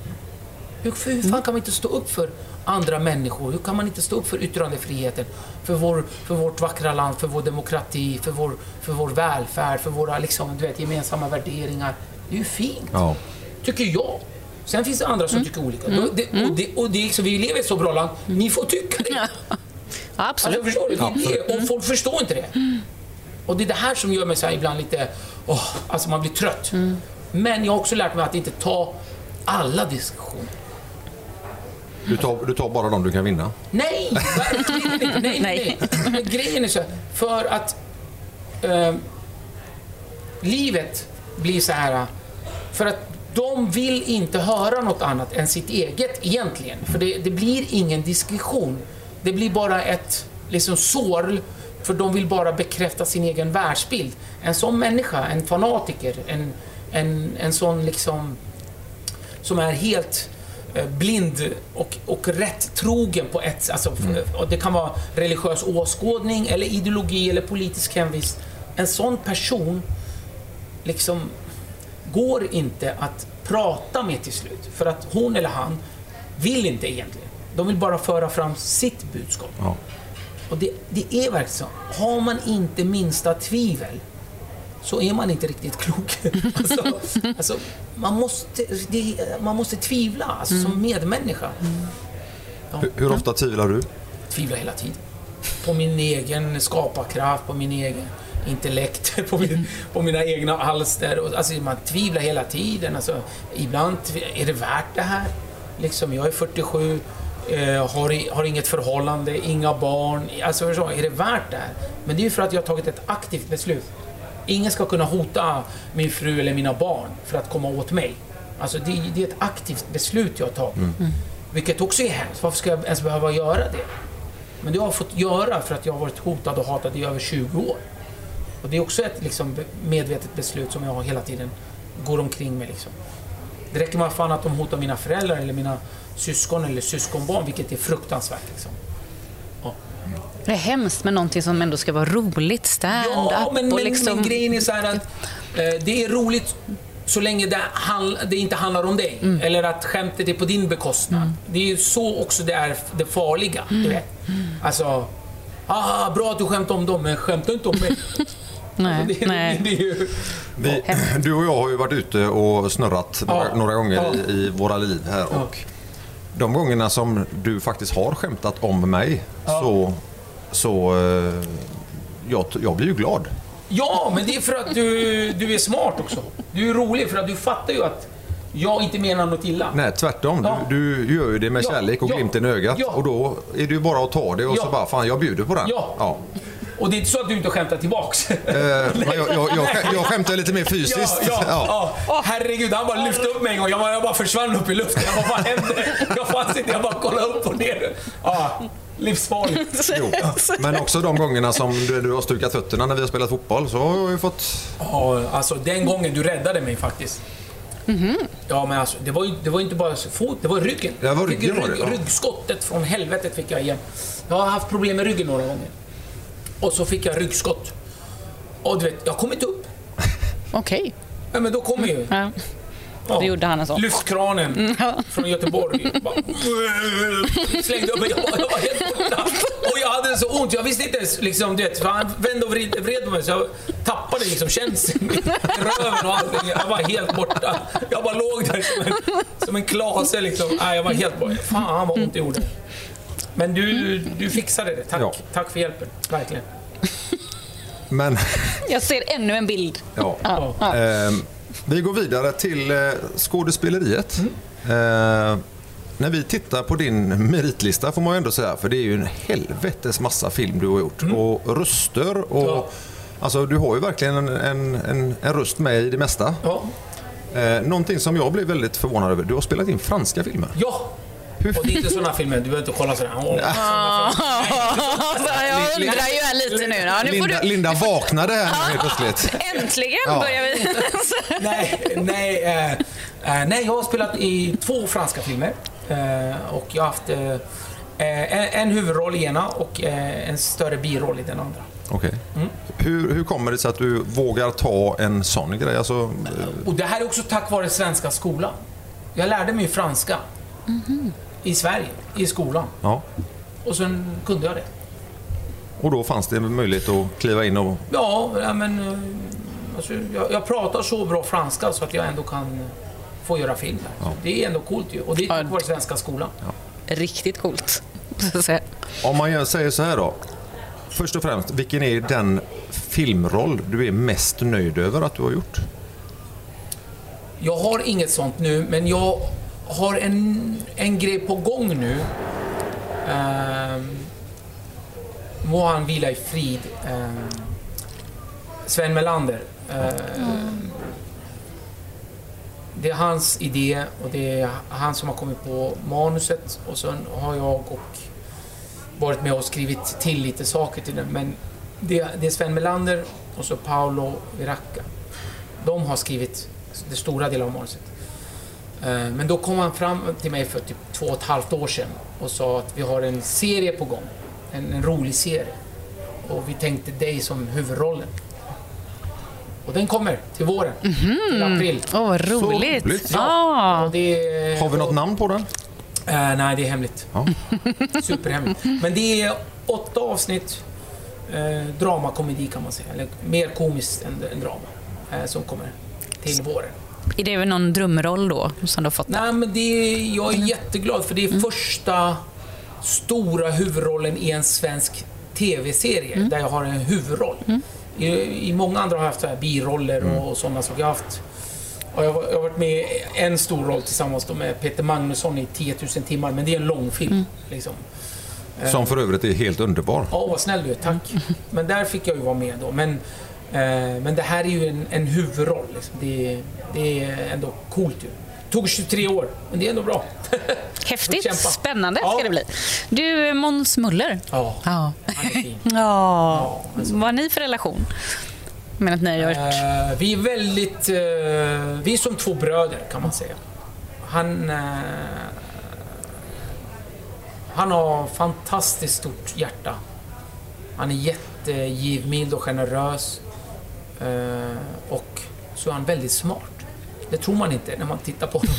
Hur, för hur fan kan man inte stå upp för andra människor? Hur kan man inte stå upp för yttrandefriheten? För, vår, för vårt vackra land, för vår demokrati, för vår, för vår välfärd, för våra liksom, du vet, gemensamma värderingar. Det är ju fint, Ja. tycker jag. Sen finns det andra som tycker olika. Då- Det, och det, och det, liksom, vi lever i ett så bra land, ni får tycka det. Ja, Alltså, absolut. förstår du? Det är det. Och folk förstår inte det. Och det är det här som gör mig så här ibland lite... åh, alltså man blir trött. Men jag har också lärt mig att inte ta alla diskussioner. Du, tar, du tar bara de du kan vinna. Nej, verkligen inte. Nej, nej. nej. Grejen är så för att eh, livet blir så här, för att de vill inte höra något annat än sitt eget egentligen. För det, det blir ingen diskussion. Det blir bara ett liksom sorl, för de vill bara bekräfta sin egen världsbild. En sån människa, en fanatiker, en, en, en sån liksom som är helt blind och, och rätt trogen på ett alltså, och Det kan vara religiös åskådning eller ideologi eller politisk hemvist. En sån person liksom går inte att prata med till slut. För att hon eller han vill inte egentligen. De vill bara föra fram sitt budskap. Ja. Och det, det är verkligen så. Har man inte minsta tvivel så är man inte riktigt klok. alltså, alltså, man, måste, det, man måste tvivla alltså, som medmänniska. Hur, hur ofta tvivlar du? Tvivla hela tiden. På min egen skaparkraft, på min egen intellekt, på, min, på mina egna alster. Och, Alltså, man tvivlar hela tiden. Alltså, ibland är det värt det här. Liksom, jag är 47, eh, har, har inget förhållande, inga barn. Alltså, är det värt det här? Men det är ju för att jag har tagit ett aktivt beslut. Ingen ska kunna hota min fru eller mina barn för att komma åt mig. Alltså, det, det är ett aktivt beslut jag har tagit. Vilket också är hemskt. Varför ska jag ens behöva göra det? Men det har jag fått göra för att jag har varit hotad och hatad i över 20 år. Och det är också ett liksom, medvetet beslut som jag hela tiden går omkring med. Liksom. Det räcker med fan att de hotar mina föräldrar eller mina syskon eller syskonbarn, vilket är fruktansvärt. Liksom. Det är hemskt med någonting som ändå ska vara roligt. Stand-up Ja, men, men, och liksom... men grejen är så här att eh, det är roligt så länge det, handl- det inte handlar om dig. Mm. Eller att skämtet är på din bekostnad. Det är ju så också det är det farliga. Mm. Du vet. Alltså, ah, bra att du skämtar om dem, men skämta inte om mig. nej, det, nej. Det, det är ju, Vi, du och jag har ju varit ute och snurrat några, Ja. några gånger Ja. i, i våra liv här. Ja. Och de gångerna som du faktiskt har skämtat om mig så, så eh, jag, jag blir ju glad. ja, men det är för att du, du är smart också. Du är rolig, för att du fattar ju att jag inte menar något illa. Nej, tvärtom. Ja. Du, du gör ju det med Ja, kärlek och ja, glimten i ögat. ja. Och då är det ju bara att ta det och så bara, fan jag bjuder på den. Ja. Ja. Och det är inte så att du inte skämtar tillbaks. Eh, men jag, jag, jag, jag skämtar lite mer fysiskt. Ja, ja, ja. Herregud, han bara lyfte upp mig en gång. Jag bara, jag bara försvann upp i luften. Jag bara, vad hände? Jag fanns inte. Jag bara kollade upp och ner. Ja, livsfarligt. Jo. Men också de gångerna som du, du har stukat fötterna när vi har spelat fotboll så har jag ju fått... Ja, alltså den gången du räddade mig faktiskt. Ja, men alltså, det var ju det var inte bara fot, det var ryggen. Det var ryggen var det, ja. Ryggskottet från helvetet fick jag igen. Jag har haft problem med ryggen några gånger. Och så fick jag ryggskott. Och du vet, jag kom inte upp. Okej. Ja, men då kommer ju... Ja. Ja, Det gjorde han alltså. Lyftkranen från Göteborg. Bara, slängde upp mig. Jag var, jag var helt borta. Och jag hade så ont. Jag visste inte ens, liksom, du vet, för han vände och vred, vred på mig så jag tappade liksom känseln i röven och allting. Jag var helt borta. Jag bara låg där som en, som en klase liksom. Nej, jag var helt borta. Fan vad ont det gjorde. Men du, du fixade det. Tack. Ja. Tack för hjälpen. Verkligen. Men, Jag ser ännu en bild. ja. Ja. Ja. Ehm, Vi går vidare till eh, skådespeleriet. Mm. Eh, när vi tittar på din meritlista får man ju ändå säga, för det är ju en helvetes massa film du har gjort. Och röster och... Mm. Ja. Alltså du har ju verkligen en, en, en, en röst med i det mesta. Ja. Eh, någonting som jag blev väldigt förvånad över, du har spelat in franska filmer. Ja! Hur Och det är inte sådana filmer, du behöver inte kolla sådär. Såna filmer. jag undrar ju här lite nu. Ja, nu får Linda, du... Linda vaknade här nu helt plötsligt. Äntligen Ja. börjar vi. nej, nej, eh, eh, nej, jag har spelat i två franska filmer. Eh, och jag har haft eh, eh, en, en huvudroll i ena och eh, en större biroll i den andra. Okej. Mm. Hur, hur kommer det sig att du vågar ta en sån grej? Alltså, eh, Och det här är också tack vare svenska skolan. Jag lärde mig franska i Sverige, i skolan. ja. Och sen kunde jag det. Och då fanns det möjlighet att kliva in och... Ja, ja, men eh, alltså, jag, jag pratar så bra franska så att jag ändå kan få göra film. Här. Så Det är ändå coolt ju. Och det är tack Ja. vare svenska skolan. Riktigt coolt. Om man säger så här då. Först och främst, vilken är den filmroll du är mest nöjd över att du har gjort? Jag har inget sånt nu, men jag har en, en grej på gång nu. Um, må han vila i frid. Ehm, Sven Melander. Ehm, Det är hans idé och det är han som har kommit på manuset och sen har jag och varit med och skrivit till lite saker till den. Men det, det är Sven Melander och så Paolo Viracca. De har skrivit det stora delen av manuset. Eh, Men då kom han fram till mig för typ två och ett halvt år sedan och sa att vi har en serie på gång. En, en rolig serie. Och vi tänkte dig som huvudrollen. Och den kommer till våren. Till april. Åh, vad roligt. roligt. Ja. Och det, Har vi något namn på den? Eh, nej, det är hemligt. Ja. Superhemligt. Men det är åtta avsnitt eh, dramakomedi kan man säga. Eller mer komiskt än, än drama. Eh, som kommer till våren. Är det väl någon drömroll då som du har fått? Nej, men det är, jag är jätteglad för det är första stora huvudrollen i en svensk TV-serie där jag har en huvudroll. I, I många andra har jag haft så här biroller och, och sådana saker. Jag har, haft, och jag, har- jag har varit med i en stor roll tillsammans då med Peter Magnusson i 10 000 timmar, men det är en långfilm. Liksom. Som för övrigt är helt underbar. Ja, vad snäll du är. Tack. Men där fick jag ju vara med då. Men, eh, men det här är ju en, en huvudroll. Liksom. Det, det är ändå coolt ju. Tog 23 år, men det är ändå bra. Häftigt. Spännande Ja. ska det bli. Du, Måns Muller. Ja, Ja. han är fin. Ja. Ja, alltså. Vad har ni för relation? Men att ni har gjort... Eh, vi är väldigt... eh, vi är som två bröder kan man säga. Han... eh, han har fantastiskt stort hjärta. Han är jättegivmild och generös. Eh, och så är han väldigt smart. Det tror man inte när man tittar på honom.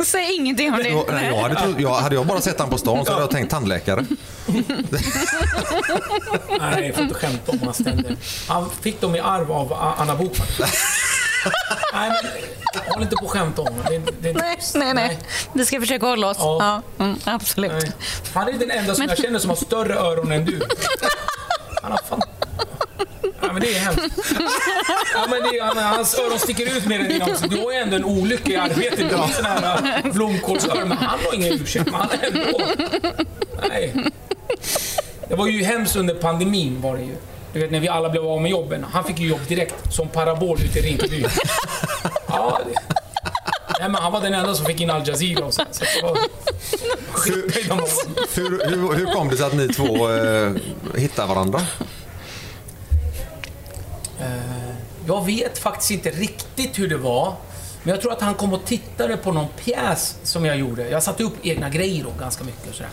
Säg ingenting om det. Jag, nej, jag hade, trott- jag, hade jag bara sett han på stan så hade jag tänkt tandläkare. Nej, jag får inte skämta om hans tänder. Han fick dem i arv av Anna Bokman. Nej, men håll inte på att skämta om honom. Det, det, Nej, nej, nej. Vi ska försöka hålla oss. Ja. Ja. Mm, absolut. Nej. Han är den enda som Men- jag känner som har större öron än du. Han har fan... Ja, men det är hemskt. Ja, men det är, han, hans öron sticker ut mer än dina. också. Du har ju ändå en olycka i arbetet. Du har sådana här äh, blomkålsöron. Men han har ingen ursäkt. Men han ändå. Nej. Det var ju hemskt under pandemin var det ju. Du vet när vi alla blev av med jobben. Han fick ju jobb direkt som parabol ute i Rinkeby. Ja, det... Nej, men han var den enda som fick in Al Jazeera och så. så var... Honom. Hur, hur, hur kom det sig att ni två eh, hittade varandra? Jag vet faktiskt inte riktigt hur det var. Men jag tror att han kom och tittade på någon pjäs som jag gjorde. Jag satte upp egna grejer då, ganska mycket och sådär.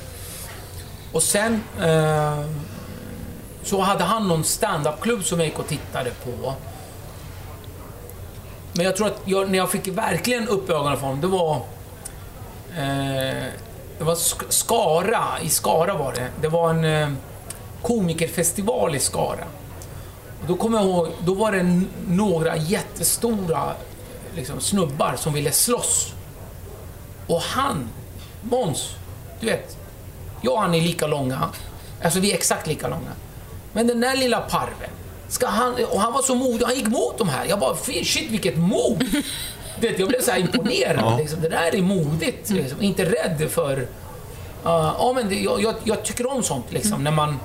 Och sen eh, så hade han någon stand-up-klubb som jag gick och tittade på. Men jag tror att jag, när jag fick verkligen upp ögonen för honom, det var... Eh, det var Skara, i Skara var det. Det var en eh, komikerfestival i Skara. Och då kommer jag ihåg, då var det några jättestora liksom, snubbar som ville slåss. Och han, Måns, du vet, jag och han är lika långa. Alltså vi är exakt lika långa. Men den där lilla parven, Ska han, och han var så modig, han gick mot de här. Jag bara, shit vilket mod! Du vet, jag blev så här imponerad. Ja. Liksom. Det där är modigt. Liksom. Inte rädd för... Uh, ja, men det, jag, jag, jag tycker om sånt, liksom, när, man,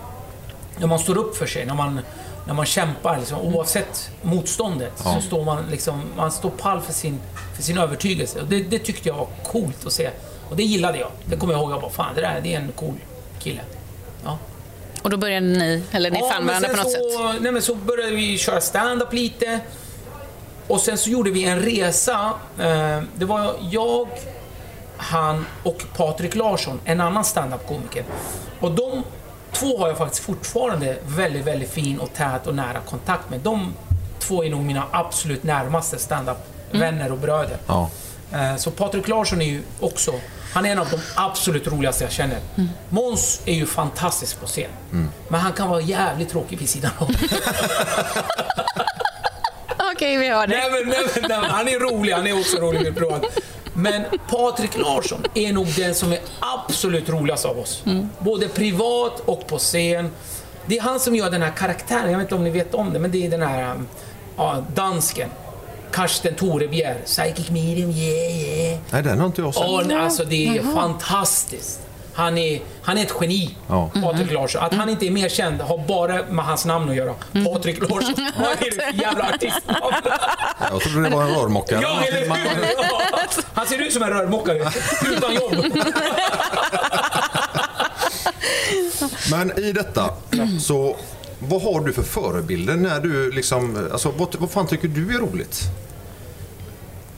när man står upp för sig. När man, när man kämpar, liksom, oavsett motståndet. Ja. Så står man, liksom, man står pall för sin, för sin övertygelse. Och det, det tyckte jag var coolt att se. Och det gillade jag. Det kommer jag ihåg. Jag bara, fan det där det är en cool kille. Ja. Och då började ni, eller ni fann men varandra på något så, sätt? Nej, men så började vi köra stand-up lite. Och sen så gjorde vi en resa. Eh, det var jag, han och Patrik Larsson, en annan stand-up-komiker. Och de två har jag faktiskt fortfarande väldigt, väldigt fin och tät och nära kontakt med. De två är nog mina absolut närmaste stand-up-vänner och bröder. Ja. Eh, Så Patrik Larsson är ju också, han är en av de absolut roligaste jag känner. Måns är ju fantastisk på scen. Men han kan vara jävligt tråkig vid sidan om. Okej, vi hör det. nej, men, nej, men, nej, men, han är rolig, han är också rolig med privat. Men Patrik Larsson är nog den som är absolut roligast av oss. Både privat och på scen. Det är han som gör den här karaktären, jag vet inte om ni vet om det, men det är den här um, ja, dansken. Karsten Torebjer, Psychic medium, yeah yeah. Nej, den har inte jag sett. Nej, alltså det är fantastiskt. Han är, han är ett geni, Ja. Patrik Larsson. Att han inte är mer känd har bara med hans namn att göra. Patrik Larsson. Vad är det för jävla artistnamn? Jag trodde det var en rörmokare. Ja, eller hur? Ja. Han ser ut som en rörmokare, utan jobb. Men i detta, så vad har du för förebilder när du liksom, alltså vad, vad fan tycker du är roligt?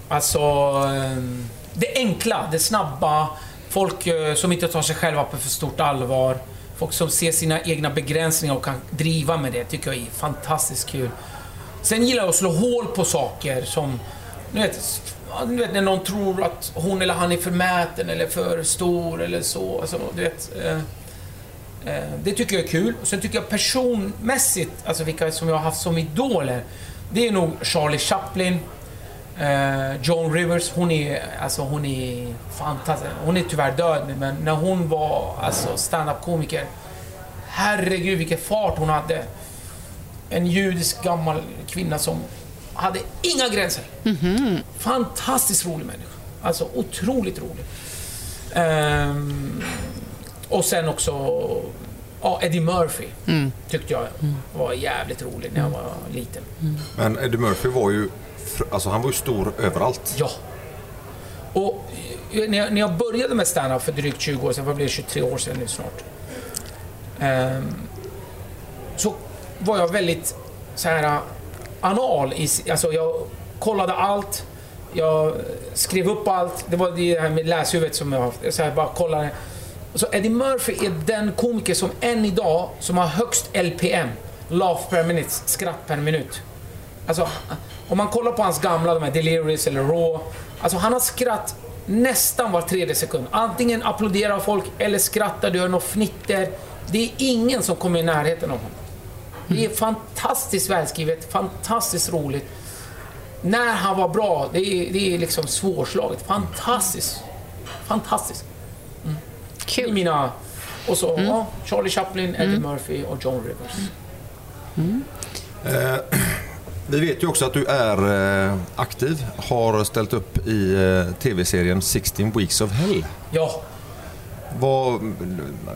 Alltså, ehm, det enkla, det snabba. Folk eh, som inte tar sig själva på för stort allvar. Folk som ser sina egna begränsningar och kan driva med det, tycker jag är fantastiskt kul. Sen gillar jag att slå hål på saker som, du vet, du vet när någon tror att hon eller han är förmäten eller för stor eller så. Alltså, du vet, eh, det tycker jag är kul. Sen tycker jag personmässigt, alltså vilka som jag har haft som idoler, det är nog Charlie Chaplin, Eh, Joan Rivers, hon är, alltså, hon är fantastisk. Hon är tyvärr död nu, men när hon var alltså, stand-up-komiker, herregud vilken fart hon hade. En judisk gammal kvinna som hade inga gränser. Fantastiskt rolig människa. Alltså otroligt rolig. Ehm, och sen också ja, Eddie Murphy tyckte jag var jävligt rolig när jag var liten. Men Eddie Murphy var ju, alltså han var ju stor överallt. Ja. Och eh, när jag, när jag började med stand-up för drygt 20 år sedan, vad blir det, 23 år sedan nu snart. ehm, så var jag väldigt så här eh, anal. I, alltså jag kollade allt. Jag skrev upp allt. Det var det här med läshuvudet som jag har haft. Så här, bara kollade. Så Eddie Murphy är den komiker som än idag som har högst LPM. Laugh per minute, skratt per minut. Alltså, om man kollar på hans gamla, de här Delirious eller Raw. Alltså han har skratt nästan var tredje sekund. Antingen applåderar folk eller skrattar, du hör något fnitter. Det är ingen som kommer i närheten av honom. Det är fantastiskt välskrivet, fantastiskt roligt. När han var bra, det är, det är liksom svårslaget. Fantastiskt. Fantastiskt. Kul. mina... Och så ja, Charlie Chaplin, Eddie Murphy och John Rivers. Vi vet ju också att du är eh, aktiv, har ställt upp i eh, tv-serien 16 Weeks of Hell. Ja, Vad,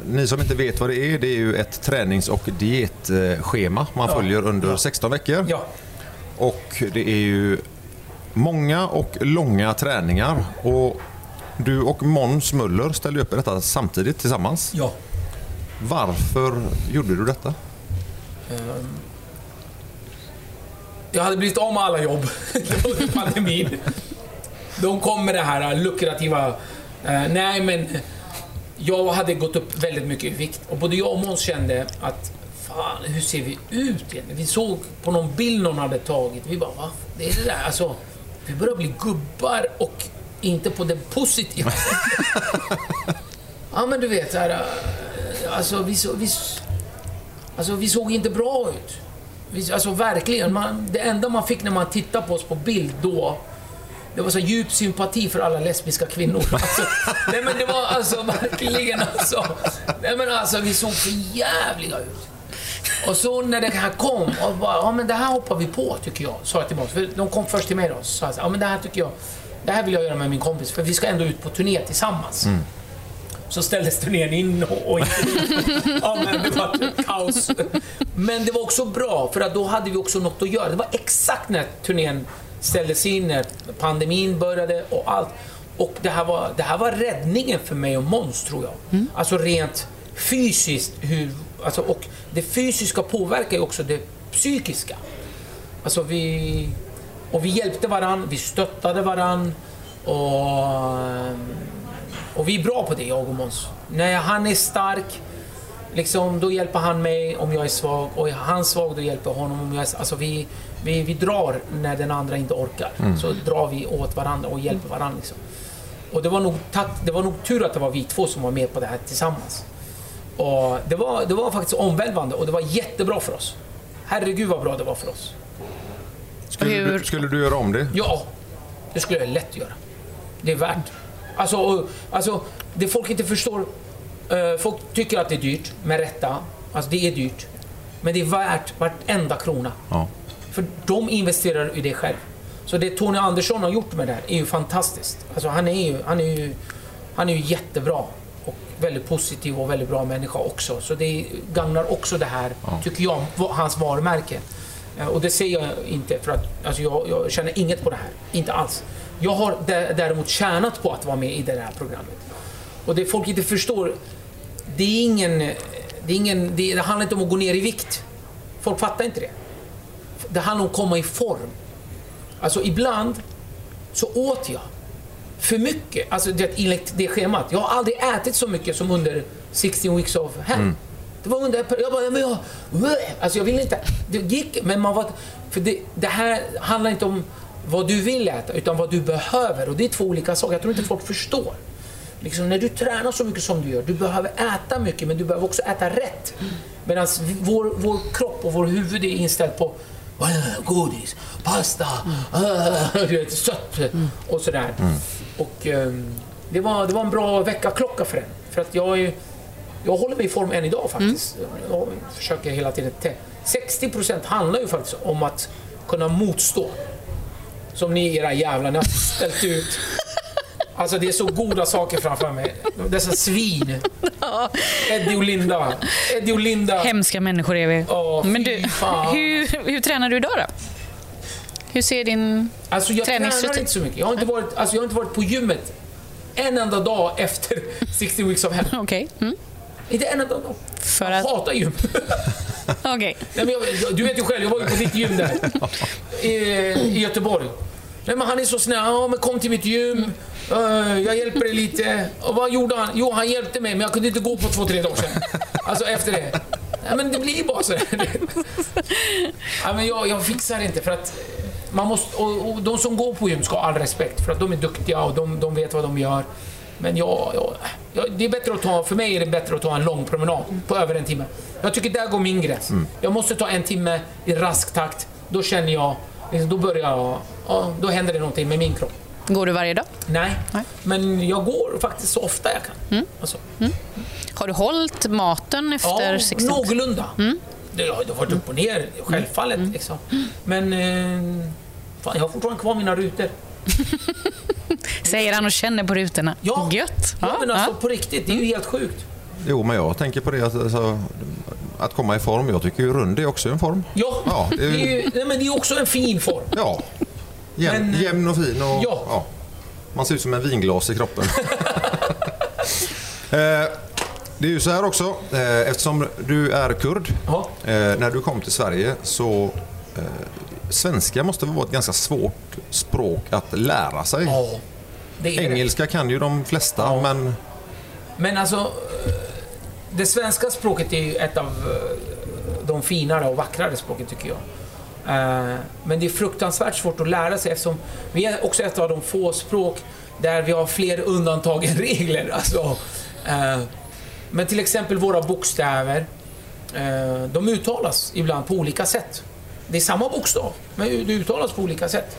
ni som inte vet vad det är, det är ju ett tränings och dietschema man Ja. följer under 16 veckor. ja. Och det är ju många och långa träningar. Och du och Måns Möller ställde upp i detta samtidigt tillsammans. Ja. Varför gjorde du detta? Jag hade blivit av med alla jobb under pandemin. De kom med det här lukrativa... Eh, nej, men jag hade gått upp väldigt mycket i vikt och både jag och Måns kände att fan, hur ser vi ut egentligen? Vi såg på någon bild någon hade tagit. Vi bara, va? Det är det där. Alltså, vi börjar bli gubbar och inte på det positiva. Ja, men du vet, så här, alltså, vi, så, vi, alltså, vi såg inte bra ut. Vi, alltså verkligen, man, det enda man fick när man tittade på oss på bild då, det var så djup sympati för alla lesbiska kvinnor. Alltså, nej men det var alltså verkligen alltså, nej men alltså vi såg för jävliga ut. Och så när det här kom, och bara, ja men det här hoppar vi på tycker jag, sa jag till Måns. För de kom först till mig då, så sa ja men det här tycker jag, det här vill jag göra med min kompis, för vi ska ändå ut på turné tillsammans. Så ställdes turnén in och, och ja, men det var kaos. Men det var också bra, för att då hade vi också något att göra. Det var exakt när turnén ställdes in, när pandemin började och allt. Och det här var, det här var räddningen för mig och Måns, tror jag. Alltså rent fysiskt. Hur, alltså, och det fysiska påverkar ju också det psykiska. Alltså vi... Och vi hjälpte varann, vi stöttade varann. Och, och vi är bra på det, jag och Måns. När han är stark, liksom, då hjälper han mig om jag är svag. Och är han svag, då hjälper jag honom om jag är Alltså vi, vi, vi drar när den andra inte orkar. Så drar vi åt varandra och hjälper varandra. Liksom. Och det var, nog, tack, det var nog tur att det var vi två som var med på det här tillsammans. Och det, var, det var faktiskt omvälvande och det var jättebra för oss. Herregud vad bra det var för oss. Skulle, Hur- du, skulle du göra om det? Ja, det skulle jag lätt göra. Det är värt. Alltså, och- alltså det folk inte förstår. eh, folk tycker att det är dyrt, med rätta. Alltså det är dyrt. Men det är värt vartenda krona. Ja. För de investerar i det själv. Så det Tony Andersson har gjort med det här är ju fantastiskt. Alltså han är ju, han är ju, han är ju jättebra. Och väldigt positiv och väldigt bra människa också. Så det gagnar också det här, tycker jag, hans varumärke. Eh, och det säger jag inte för att alltså jag, jag känner inget på det här. Inte alls. Jag har däremot tjänat på att vara med i det här programmet. Och det folk inte förstår, det är ingen... Det, är ingen, det, det handlar inte om att gå ner i vikt. Folk fattar inte det. Det handlar om att komma i form. Alltså ibland så åt jag för mycket. Alltså det, enligt det schemat. Jag har aldrig ätit så mycket som under 16 weeks of hell. Mm. Det var under... Jag bara, men jag... Alltså jag ville inte... Det gick, men man var... För det, det här handlar inte om vad du vill äta, utan vad du behöver. Och det är två olika saker. Jag tror inte folk förstår. Liksom, när du tränar så mycket som du gör, du behöver äta mycket, men du behöver också äta rätt. Medan vår, vår kropp och vår huvud är inställd på "Åh, godis, pasta, äh, vet, sött och sådär. Och ehm, det, var, det var en bra väckarklocka för den. För att jag, är, jag håller mig i form än idag faktiskt. Jag försöker hela tiden. tä- 60% handlar ju faktiskt om att kunna motstå. Som ni era jävlar, ni har ställt ut. Alltså det är så goda saker framför mig. Dessa svin. Eddie och Linda. Eddie och Linda. Hemska människor är vi. Fy Men du, hur, hur tränar du idag då? Hur ser din... Alltså jag tränar Träningsrutin. inte så mycket. Jag har inte, varit, alltså jag har inte varit på gymmet en enda dag efter 60 weeks of hell. Okej. Mm. Inte en enda dag. För Jag att... hatar gym. Okej. Nej, jag, du vet ju själv, jag var ju på ditt gym där. I, I Göteborg. Nej, men han är så snäll. Ja, men kom till mitt gym. Jag hjälper dig lite. Och vad gjorde han? Jo, han hjälpte mig, men jag kunde inte gå på två, tre dagar sedan. Alltså efter det. Nej, men det blir bara så. ja, men jag, jag fixar inte för att man måste, och, och de som går på gym ska ha all respekt för att de är duktiga och de, de vet vad de gör. Men jag, jag, det är bättre att ta, för mig är det bättre att ta en lång promenad på över en timme. Jag tycker där går min gräns. Jag måste ta en timme i rask takt. Då känner jag, liksom, då börjar jag, ja, då händer det någonting med min kropp. Går du varje dag? Nej, Nej. men jag går faktiskt så ofta jag kan. Alltså, Har du hållit maten efter ja, 60? någorlunda. Det har det har varit upp och ner, självfallet. Liksom. Men eh, fan, jag har fortfarande kvar mina rutor. Säger han och känner på rutorna. Ja. Gött. Ja, men alltså på riktigt, det är ju helt sjukt. Jo, men jag tänker på det att, alltså, att komma i form. Jag tycker ju rund är också en form. Ja, Ja, det det är är, ju- ju, nej, men det är också en fin form. Ja. Jämn, Men- jämn och fin. Och, Ja. Man ser ut som en vinglas i kroppen. eh, det är ju så här också, eh, eftersom du är kurd. Ja. Eh, när du kom till Sverige så eh, Svenska måste vara ett ganska svårt språk att lära sig. Ja, det är det. Engelska kan ju de flesta, Ja. men Men alltså, eh, det svenska språket är ju ett av eh, de finare och vackrare språken tycker jag. Eh, Men det är fruktansvärt svårt att lära sig eftersom vi är också ett av de få språk där vi har fler undantag än regler. Alltså, men till exempel våra bokstäver, de uttalas ibland på olika sätt. Det är samma bokstav, men det uttalas på olika sätt.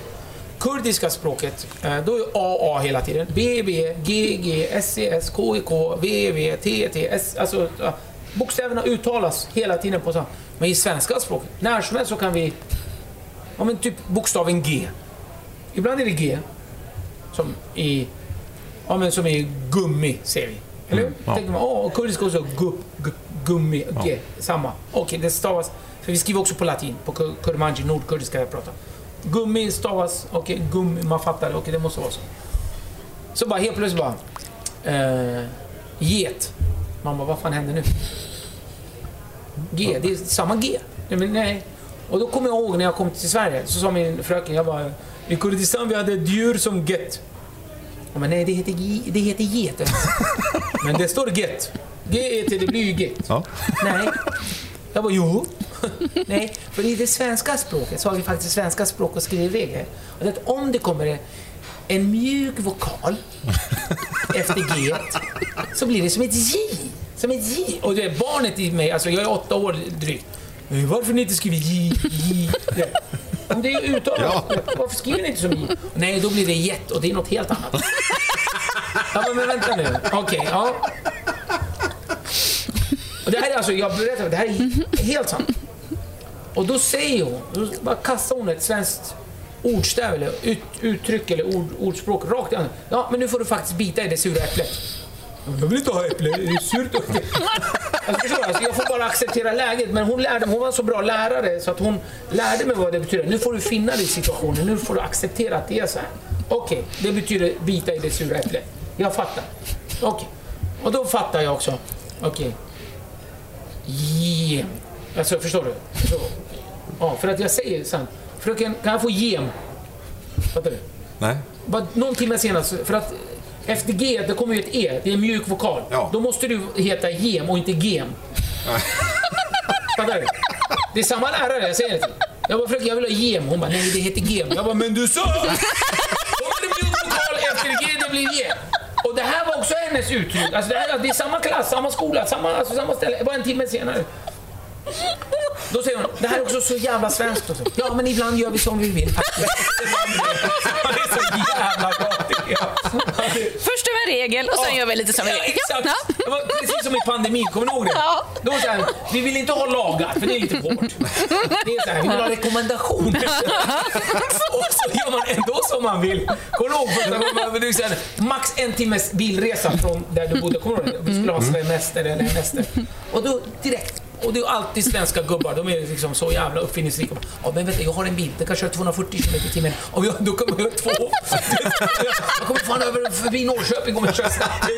Kurdiska språket, eh, då är AA hela tiden. BB, GG, SCS, KIK, VV, TT, S. Alltså, bokstäverna uttalas hela tiden på samma. Men i svenska språket, när som helst så kan vi... Ja men typ bokstaven G. Ibland är det G. Som i... Ja men som i gummi, säger vi. Eller hur? ja. Tänker man, åh, kurdiska också gu, gu, gummi, G. Samma. Okej, det stavas... För vi skriver också på latin, på kur- kurmanji, nordkurdiska jag pratar. Gummi stavas, okej, gummi, man fattar, okej det måste vara så. Så bara helt plötsligt bara... Eh, get. Man bara, vad fan händer nu? G, det är samma G. Nej, men nej. Och då kommer jag ihåg när jag kom till Sverige, så sa min fröken, jag bara, i Kurdistan vi hade ett djur som get. Ja, men nej, det heter, det heter get. men det står get. G-E-T, det blir ju get. Ja. Nej. Jag bara, jo. Nej, för i det svenska språket så har vi faktiskt svenska språk och skrivregler. Och det är att om det kommer en mjuk vokal efter G så blir det som ett J. Som ett J. Och det är barnet i mig, alltså jag är åtta år drygt. "Men Varför ni inte skriver J, J, det? Om det är uttalat, varför skriver ni inte som J? Nej, då blir det jet och det är något helt annat. Ja, men, vänta nu. Okej, ja. Och det här är alltså, jag berättar, det här är helt sant. Och då säger hon, då bara kastar hon ett svenskt ordstäv eller ut, uttryck eller ord, ordspråk rakt i ansiktet. Ja, men nu får du faktiskt bita i det sura äpplet. Jag vill inte ha äpple, det är surt. Alltså, förstår du? Alltså, jag får bara acceptera läget. Men hon, lärde, hon var en så bra lärare så att hon lärde mig vad det betyder. Nu får du finna dig i situationen, nu får du acceptera att det är så här. Okej, det betyder bita i det sura äpplet. Jag fattar. Okej. Och då fattar jag också. Okej. Gem. Alltså, förstår du? Så. Ja, för att jag säger sant. Fröken, kan jag få gem? Fattar du? Nej. Bara någon timme senare, för att efter G, det kommer ju ett E, det är en mjuk vokal. Ja. Då måste du heta gem och inte gem. Fattar du? Det är samma lärare, jag säger det till. Jag bara, fröken jag vill ha gem. Hon bara, nej det heter gem. Jag bara, men du sa! Var det mjuk vokal, efter G det blir G. Det här var också hennes uttryck. Alltså det, här, det är samma klass, samma skola, samma, alltså samma ställe. Bara en timme senare. Då säger hon, det här är också så jävla svenskt. Ja, men ibland gör vi som vi vill. Det är så jävla Regel och sen Ja. gör vi lite som vi Ja, vill. exakt. Ja. Det var precis som i pandemin, kommer ni ihåg det? Ja. Då var det så här, vi vill inte ha lagar, för det är lite hårt. Det är så här, vi vill ha rekommendationer. Och så gör man ändå som man vill. Kommer du ihåg första gången? så här, Max en timmes bilresa från där du bodde, kommer du ihåg det? Vi skulle ha semester eller hemester. Och då direkt och det är alltid svenska gubbar, de är liksom så jävla uppfinningsrika. Ja, men du, jag har en bil, den kan köra 240 km i timmen. Och jag, då kommer jag två... Jag kommer fan över förbi Norrköping om jag kör snabbt.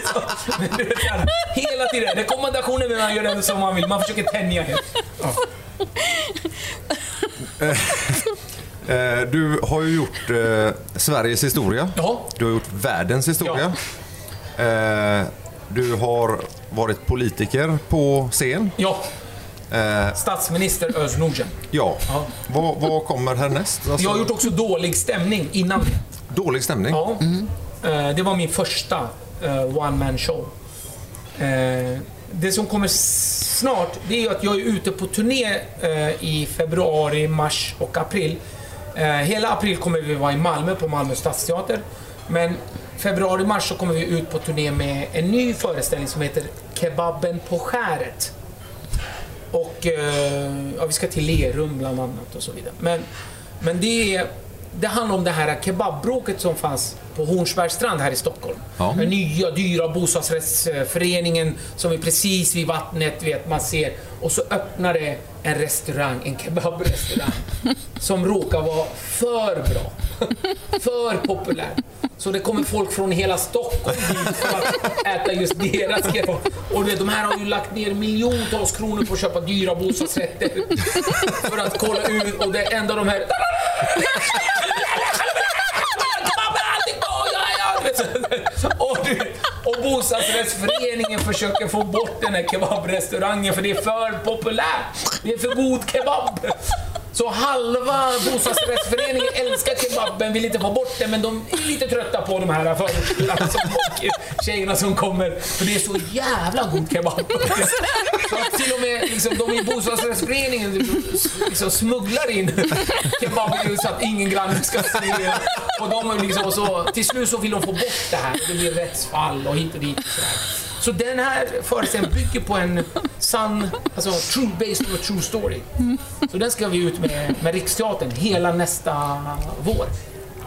Hela tiden, rekommendationer men man gör det som man vill. Man försöker tänja helt. Ja. Eh, Du har ju gjort eh, Sveriges historia. Ja. Du har gjort världens historia. Eh, Du har varit politiker på scen. ja. Eh, Statsminister Özz Nordjen. Ja. Ja. Vad, vad kommer härnäst? Alltså, Jag har gjort också dålig stämning innan det. Dålig stämning? Ja. Eh, Det var min första eh, one man show. Eh, Det som kommer snart, det är att jag är ute på turné eh, i februari, mars och april. Eh, Hela april kommer vi vara i Malmö på Malmö stadsteater. Men februari, mars så kommer vi ut på turné med en ny föreställning som heter Kebaben på skäret. Och eh, ja, vi ska till Lerum bland annat och så vidare. Men, men det, är, det handlar om det här kebabbråket som fanns på Hornsbergsstrand här i Stockholm. Ja. Den nya dyra bostadsrättsföreningen som är precis vid vattnet, vet man ser. Och så öppnar det en restaurang, en kebabrestaurang. som råkar vara för bra. För populär. Så det kommer folk från hela Stockholm dit för att äta just deras kebab. Och de här har ju lagt ner miljontals kronor på att köpa dyra bostadsrätter. För att kolla ut och det enda de här... Och, du, och bostadsrättsföreningen försöker få bort den här kebabrestaurangen för det är för populärt. Det är för god kebab. Så halva bostadsrättsföreningen älskar kebaben, vill inte få bort den, men de är lite trötta på de här förortskillarna som och tjejerna som kommer. För det är så jävla god kebab. Så att till och med liksom, de i bostadsrättsföreningen liksom, smugglar in kebab så att ingen granne ska se. Och de liksom, och så, till slut så vill de få bort det här. Det blir rättsfall och hit och dit. Och så här. Så den här föreställningen bygger på en sann, alltså true based on a true story. Så den ska vi ut med, med Riksteatern hela nästa vår.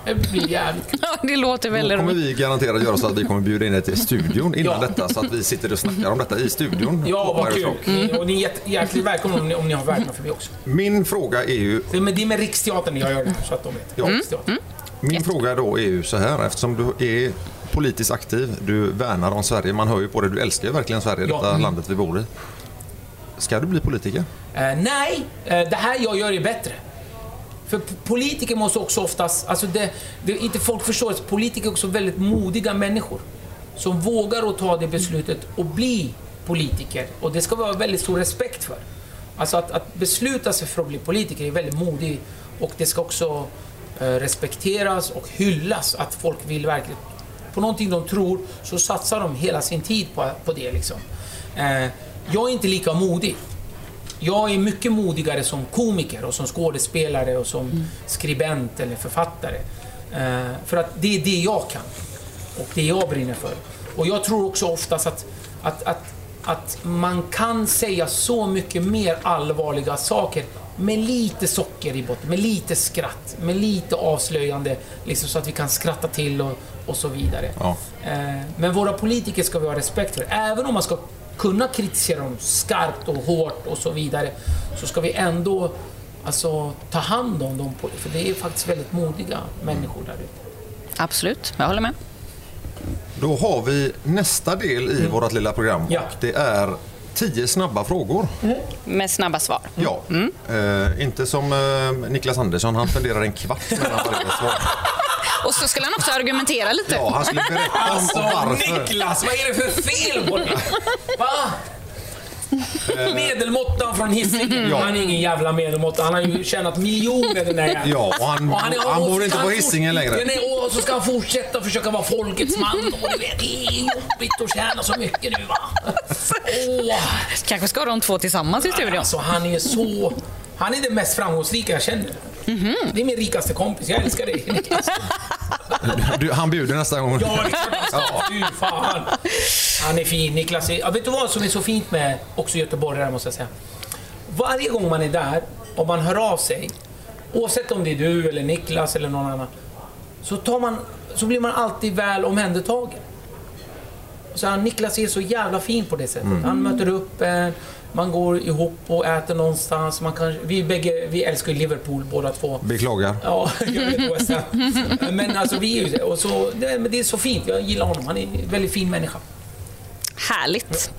Det blir jävligt kul. Ja, det låter Då väldigt kommer roligt. vi garanterat göra så att vi kommer bjuda in er till studion innan Ja. detta så att vi sitter och snackar om detta i studion. Ja, vad kul. Ni- Och ni är hjärt- hjärtligt välkomna om ni, om ni har värdena förbi också. Min fråga är ju Det är med, det är med Riksteatern jag gör det här, så att de vet. Ja. Riksteatern. Min fråga då är ju så här, eftersom du är politiskt aktiv, du värnar om Sverige, man hör ju på det, du älskar ju verkligen Sverige, Ja. detta Mm. landet vi bor i. Ska du bli politiker? Eh, nej, eh, det här jag gör är bättre. För politiker måste också oftast, alltså det, det inte folk förstår, att politiker är också väldigt modiga människor. Som vågar att ta det beslutet och bli politiker. Och det ska vi ha väldigt stor respekt för. Alltså att, att besluta sig för att bli politiker är väldigt modigt. Och det ska också eh, respekteras och hyllas att folk vill verkligen på någonting de tror så satsar de hela sin tid på, på det. Liksom. Eh, jag är inte lika modig. Jag är mycket modigare som komiker och som skådespelare och som skribent eller författare. Eh, för att det är det jag kan. Och det jag brinner för. Och jag tror också oftast att, att, att, att man kan säga så mycket mer allvarliga saker med lite socker i botten, med lite skratt, med lite avslöjande, liksom så att vi kan skratta till och, och så vidare. Ja. Eh, Men våra politiker ska vi ha respekt för. Även om man ska kunna kritisera dem skarpt och hårt och så vidare, så ska vi ändå alltså, ta hand om dem. För det är faktiskt väldigt modiga människor där ute. Absolut, jag håller med. Då har vi nästa del i vårt lilla program Mm. Ja. och det är tio snabba frågor. Med snabba svar. Ja, Mm. eh, inte som eh, Niklas Andersson, han spenderar en kvart mellan varje svar. Och så skulle han också argumentera lite. Ja, han skulle berätta om Alltså varför. Niklas, vad är det för fel på dig? Va? Medelmåttan från Hisingen. Ja. Han är ingen jävla medelmåtta. Han har ju tjänat miljoner den där jäveln. Ja, och han, Och är- han och bor inte på han Hisingen längre. Nej, och så ska han fortsätta försöka vara folkets man. Och du vet, det är jobbigt att tjäna så mycket nu va. Åh, Kanske ska de två tillsammans i studion. alltså han är så... Han är den mest framgångsrika jag känner. Det är min rikaste kompis. Jag älskar dig. Du, han bjuder nästa gång. Ja, det är klart han ska. Fy fan. Han är fin. Niklas är... Ja, vet du vad som är så fint med också göteborgare måste jag säga? Varje gång man är där och man hör av sig, oavsett om det är du eller Niklas eller någon annan, så, tar man, så blir man alltid väl omhändertagen. Så han, Niklas är så jävla fin på det sättet. Han möter upp en, man går ihop och äter någonstans. Man kan, vi, bägge, vi älskar Liverpool båda två. Beklagar. Ja, jag vet West. Men alltså vi är ju det. Och så, det, men det är så fint. Jag gillar honom. Han är en väldigt fin människa. Härligt.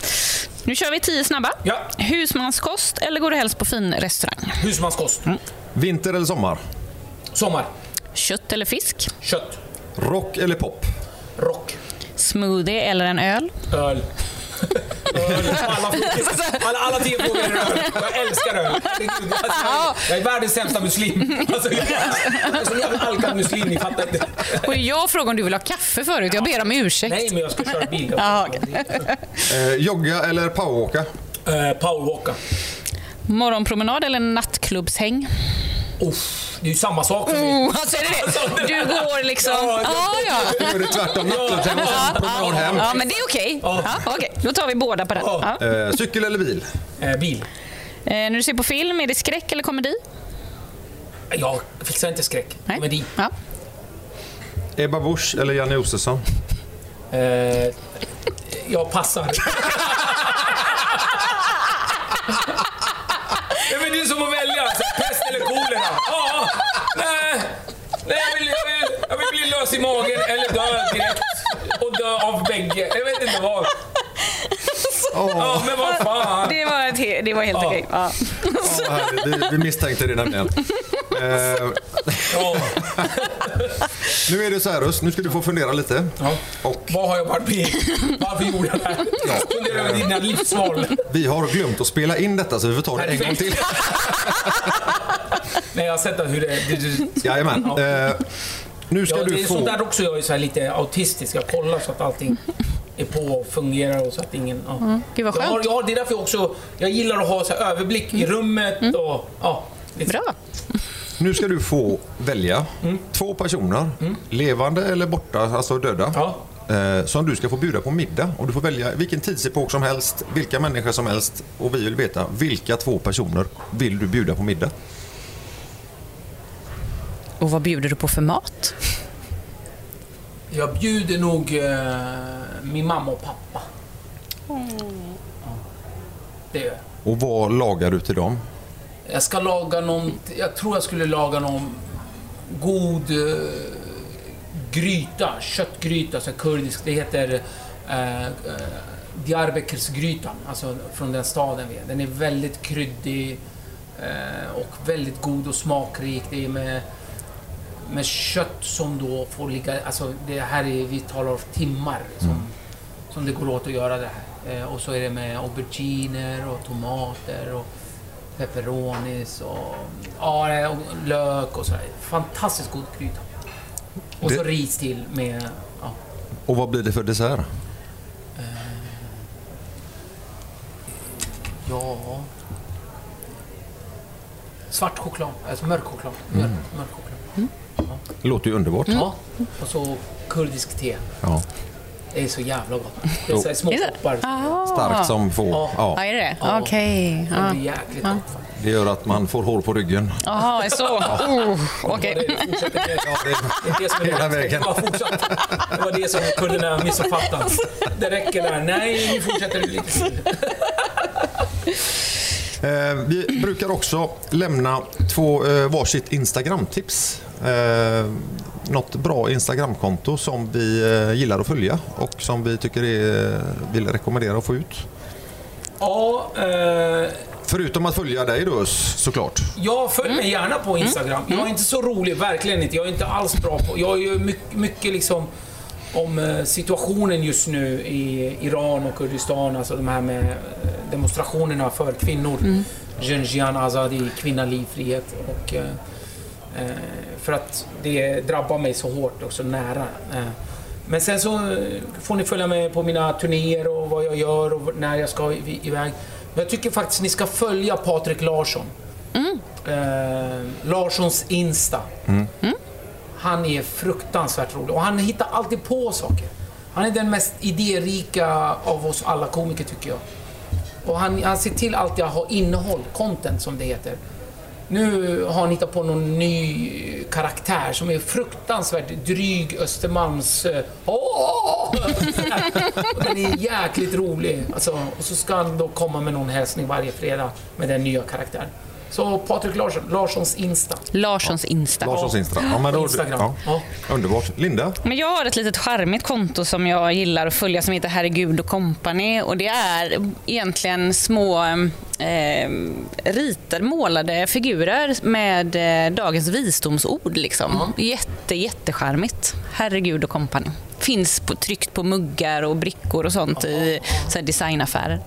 Nu kör vi tio snabba. Ja. Husmanskost eller går det helst på fin restaurang? Husmanskost. Vinter eller sommar? Sommar. Kött eller fisk? Kött. Rock eller pop? Rock. Smoothie eller en öl? Öl. Alla, frågor. alla, alla tio frågor är öl. Jag älskar öl. Alltså, jag, är världens sämsta muslim. Alltså, jag, är så jävla alkad muslim, ni fattar inte. Och jag frågade om du vill ha kaffe förut. Jag ber om ursäkt. Nej, men jag ska köra bil. Ja, Eh, jogga eller powerwalka? Uh, powerwalka. Morgonpromenad eller nattklubbshäng? Uff, det är ju samma sak för mig. Oh, alltså är det det? Du går liksom... Ja, Ja, ja. Nu är det tvärtom. Nattklubbshem och sen promenad hem. Ja, men det är okej. Ja. Ja, okej. Då tar vi båda på den. Ja. Ja. Eh, cykel eller bil? Eh, bil. Eh, när du ser på film, är det skräck eller komedi? Jag fixar inte skräck. Nej. Komedi. Ja. Ebba Busch eller Janne Josefsson? Eh, jag passar. Nej, men det är som att välja. Eller kolera. Ja, nej, nej jag, vill, jag, vill, jag vill bli lös i magen eller dö direkt. Och dö av bägge. Jag vet inte vad. Ja, men vad fan. Det var, ett, he- det var helt Ja. okej. Ja. Ja, vi, vi misstänkte det nämligen. Eh, Ja. nu är det så här Rust, nu ska du få fundera lite. Ja. Och Vad har jag varit med Varför gjorde jag det här? Fundera över dina livsval. vi har glömt att spela in detta så vi får ta det en gång till. Nej, jag har sett hur det... det, det Jajamän. Eh, nu ska Ja, du är sånt få... där också jag är så här lite autistisk. Jag kollar så att allting är på och fungerar och så att ingen... Ja. Gud vad Jag har, skönt. jag har, det är därför jag också... Jag gillar att ha så här överblick i rummet och... Ja, lite- Bra. Nu ska du få välja två personer, levande eller borta, alltså döda. Ja. eh, som du ska få bjuda på middag. Och du får välja vilken tidsepok som helst, vilka människor som helst. Och vi vill veta vilka två personer vill du bjuda på middag? Och vad bjuder du på för mat? Jag bjuder nog eh, min mamma och pappa. Ja. Det gör jag. Och vad lagar du till dem? Jag ska laga någon... Jag tror jag skulle laga någon god eh, gryta. Köttgryta, så kurdisk. Det heter eh, eh, Diyarbekirsgrytan. Alltså från den staden vi är. Den är väldigt kryddig eh, och väldigt god och smakrik. Det är med, med kött som då får ligga... Alltså det här är... Vi talar om timmar som, som det går åt att göra det här. Eh, och så är det med auberginer och tomater och pepperonis och, ja, och lök och sådär. Fantastiskt god gryta. Och så Det- ris till med... Ja, Och vad blir det för dessert? ja svart choklad, alltså mörk choklad. Mörk, mörk choklad. Det låter ju underbart. Ja, och så kurdisk te. Ja. Det är så jävla gott. Det är så här små Är koppar. Ah. Starkt som få. Ja. Ja, Ja. är det det? Ja. Okej. Det Ja. blir jäkligt gott. faktiskt. Det gör att man får hår på ryggen. Jaha, så. Oh, Ja, Okej. det fortsätter med. Det är det som är Hela det vägen. Bara. Det var det som kunderna missuppfattade. Det räcker där. Nej, nu fortsätter du lite till. Eh, vi brukar också lämna två eh, varsitt Instagram-tips. Eh, något bra Instagramkonto som vi eh, gillar att följa och som vi tycker är, vill rekommendera att få ut. Ja, eh, Förutom att följa dig då såklart. jag följer mig gärna på Instagram. Jag är inte så rolig, verkligen inte. Jag är inte alls bra på... Jag är ju mycket, mycket liksom om eh, situationen just nu i Iran och Kurdistan, alltså de här med eh, demonstrationerna för kvinnor. Mm. Jenjian Azadi, kvinna, liv, frihet. Och, eh, eh, för att det drabbar mig så hårt och så nära. Eh, men sen så eh, får ni följa med på mina turnéer och vad jag gör och när jag ska iväg. Men jag tycker faktiskt ni ska följa Patrik Larsson. Eh, Larssons Insta. Han är fruktansvärt rolig och han hittar alltid på saker. Han är den mest idérika av oss alla komiker tycker jag. Och han, han ser till alltid att ha innehåll, content som det heter. Nu har han hittat på någon ny karaktär som är fruktansvärt dryg Östermalms... Eh, Åh! Den är jäkligt rolig. Alltså, och så ska han då komma med någon hälsning varje fredag med den nya karaktären. Så Patrik Larsson, Larssons Insta. Larssons Insta. Larssons Insta. Ja, men då, Instagram. ja. Underbart. Linda? Men jag har ett litet charmigt konto som jag gillar att följa som heter Herregud och kompani och det är egentligen små eh, ritar, målade figurer med eh, dagens visdomsord. Liksom. Jätte, jättecharmigt. Herregud och kompani. Finns på, tryckt på muggar och brickor och sånt i så här, designaffärer.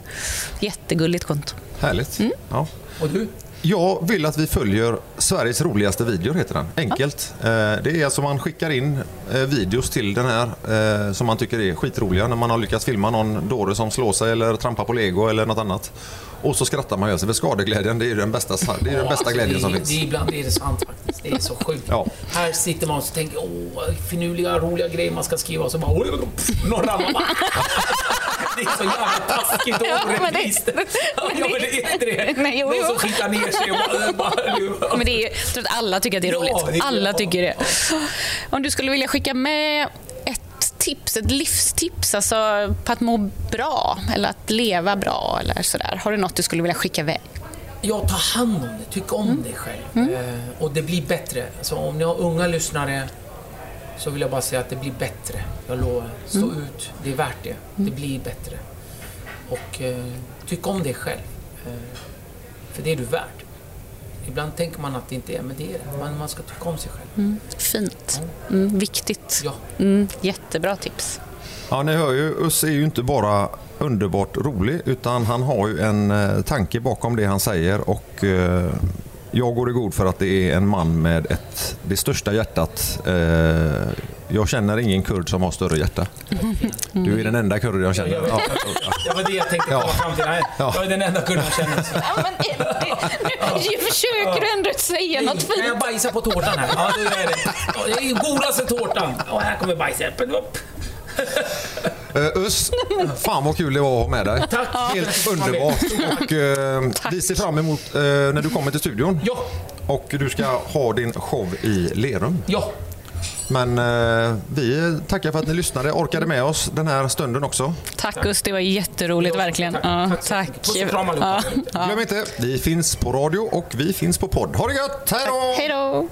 Jättegulligt konto. Härligt. Mm. Ja. Och du? Jag vill att vi följer Sveriges roligaste video, heter den. Enkelt. Eh, Det är alltså man skickar in eh, videos till den här eh, som man tycker är skitroliga när man har lyckats filma någon dåre som slår sig eller trampar på lego eller något annat. Och så skrattar man ju. För skadeglädjen, det är ju den bästa, det är den bästa glädjen som det, finns. Det, ibland är det sant faktiskt. Det är så sjukt. Ja. Här sitter man och tänker åh, finurliga, roliga grejer man ska skriva och så bara någon ramlar bara. Det är så jävla taskigt och Ja, men det- orättvist. Ja, men det är inte det. Nej, jo, Någon jo. som skitar ner sig och bara... bara Men det är, jag tror att alla tycker att det är Ja, roligt. det är- alla ja. tycker det. Om du skulle vilja skicka med ett tips, ett livstips alltså på att må bra eller att leva bra eller sådär. Har du något du skulle vilja skicka iväg? Jag tar hand om det, tyck om dig själv. Eh, och det blir bättre. Alltså, om ni har unga lyssnare så vill jag bara säga att det blir bättre. Jag lovar. Stå ut, det är värt det. Det blir bättre. Och eh, tyck om dig själv. Eh, för det är du värd. Ibland tänker man att det inte är, men det är det. Man, man ska tycka om sig själv. Fint. Mm, viktigt. Ja. Mm, jättebra tips. Ja, ni hör ju, Us är ju inte bara underbart rolig utan han har ju en eh, tanke bakom det han säger och eh, jag går i god för att det är en man med ett, det största hjärtat. Eh, jag känner ingen kurd som har större hjärta. Du är den enda kurd jag känner. Ja, Det var det jag tänkte Ja. komma fram till. Jag är den enda kunden jag känner. Ja, men, nu försöker du ändå säga något Kan jag fint. bajsa på tårtan här? Ja, är det. Det är ju godaste tårtan. Och här kommer bajset. Uh, Us, fan vad kul det var att ha med dig. Tack. Helt underbart. Och, eh, vi ser fram emot eh, när du kommer till studion. Ja, Och du ska ha din show i Lerum. ja. Men eh, vi tackar för att ni lyssnade orkade med oss den här stunden också. Tack Gus, det var jätteroligt verkligen. Tack. Ja, Tack tack. Puss och kram allihopa. Ja, ja. Glöm inte, vi finns på radio och vi finns på podd. Ha det gött! Hej då! Hej då!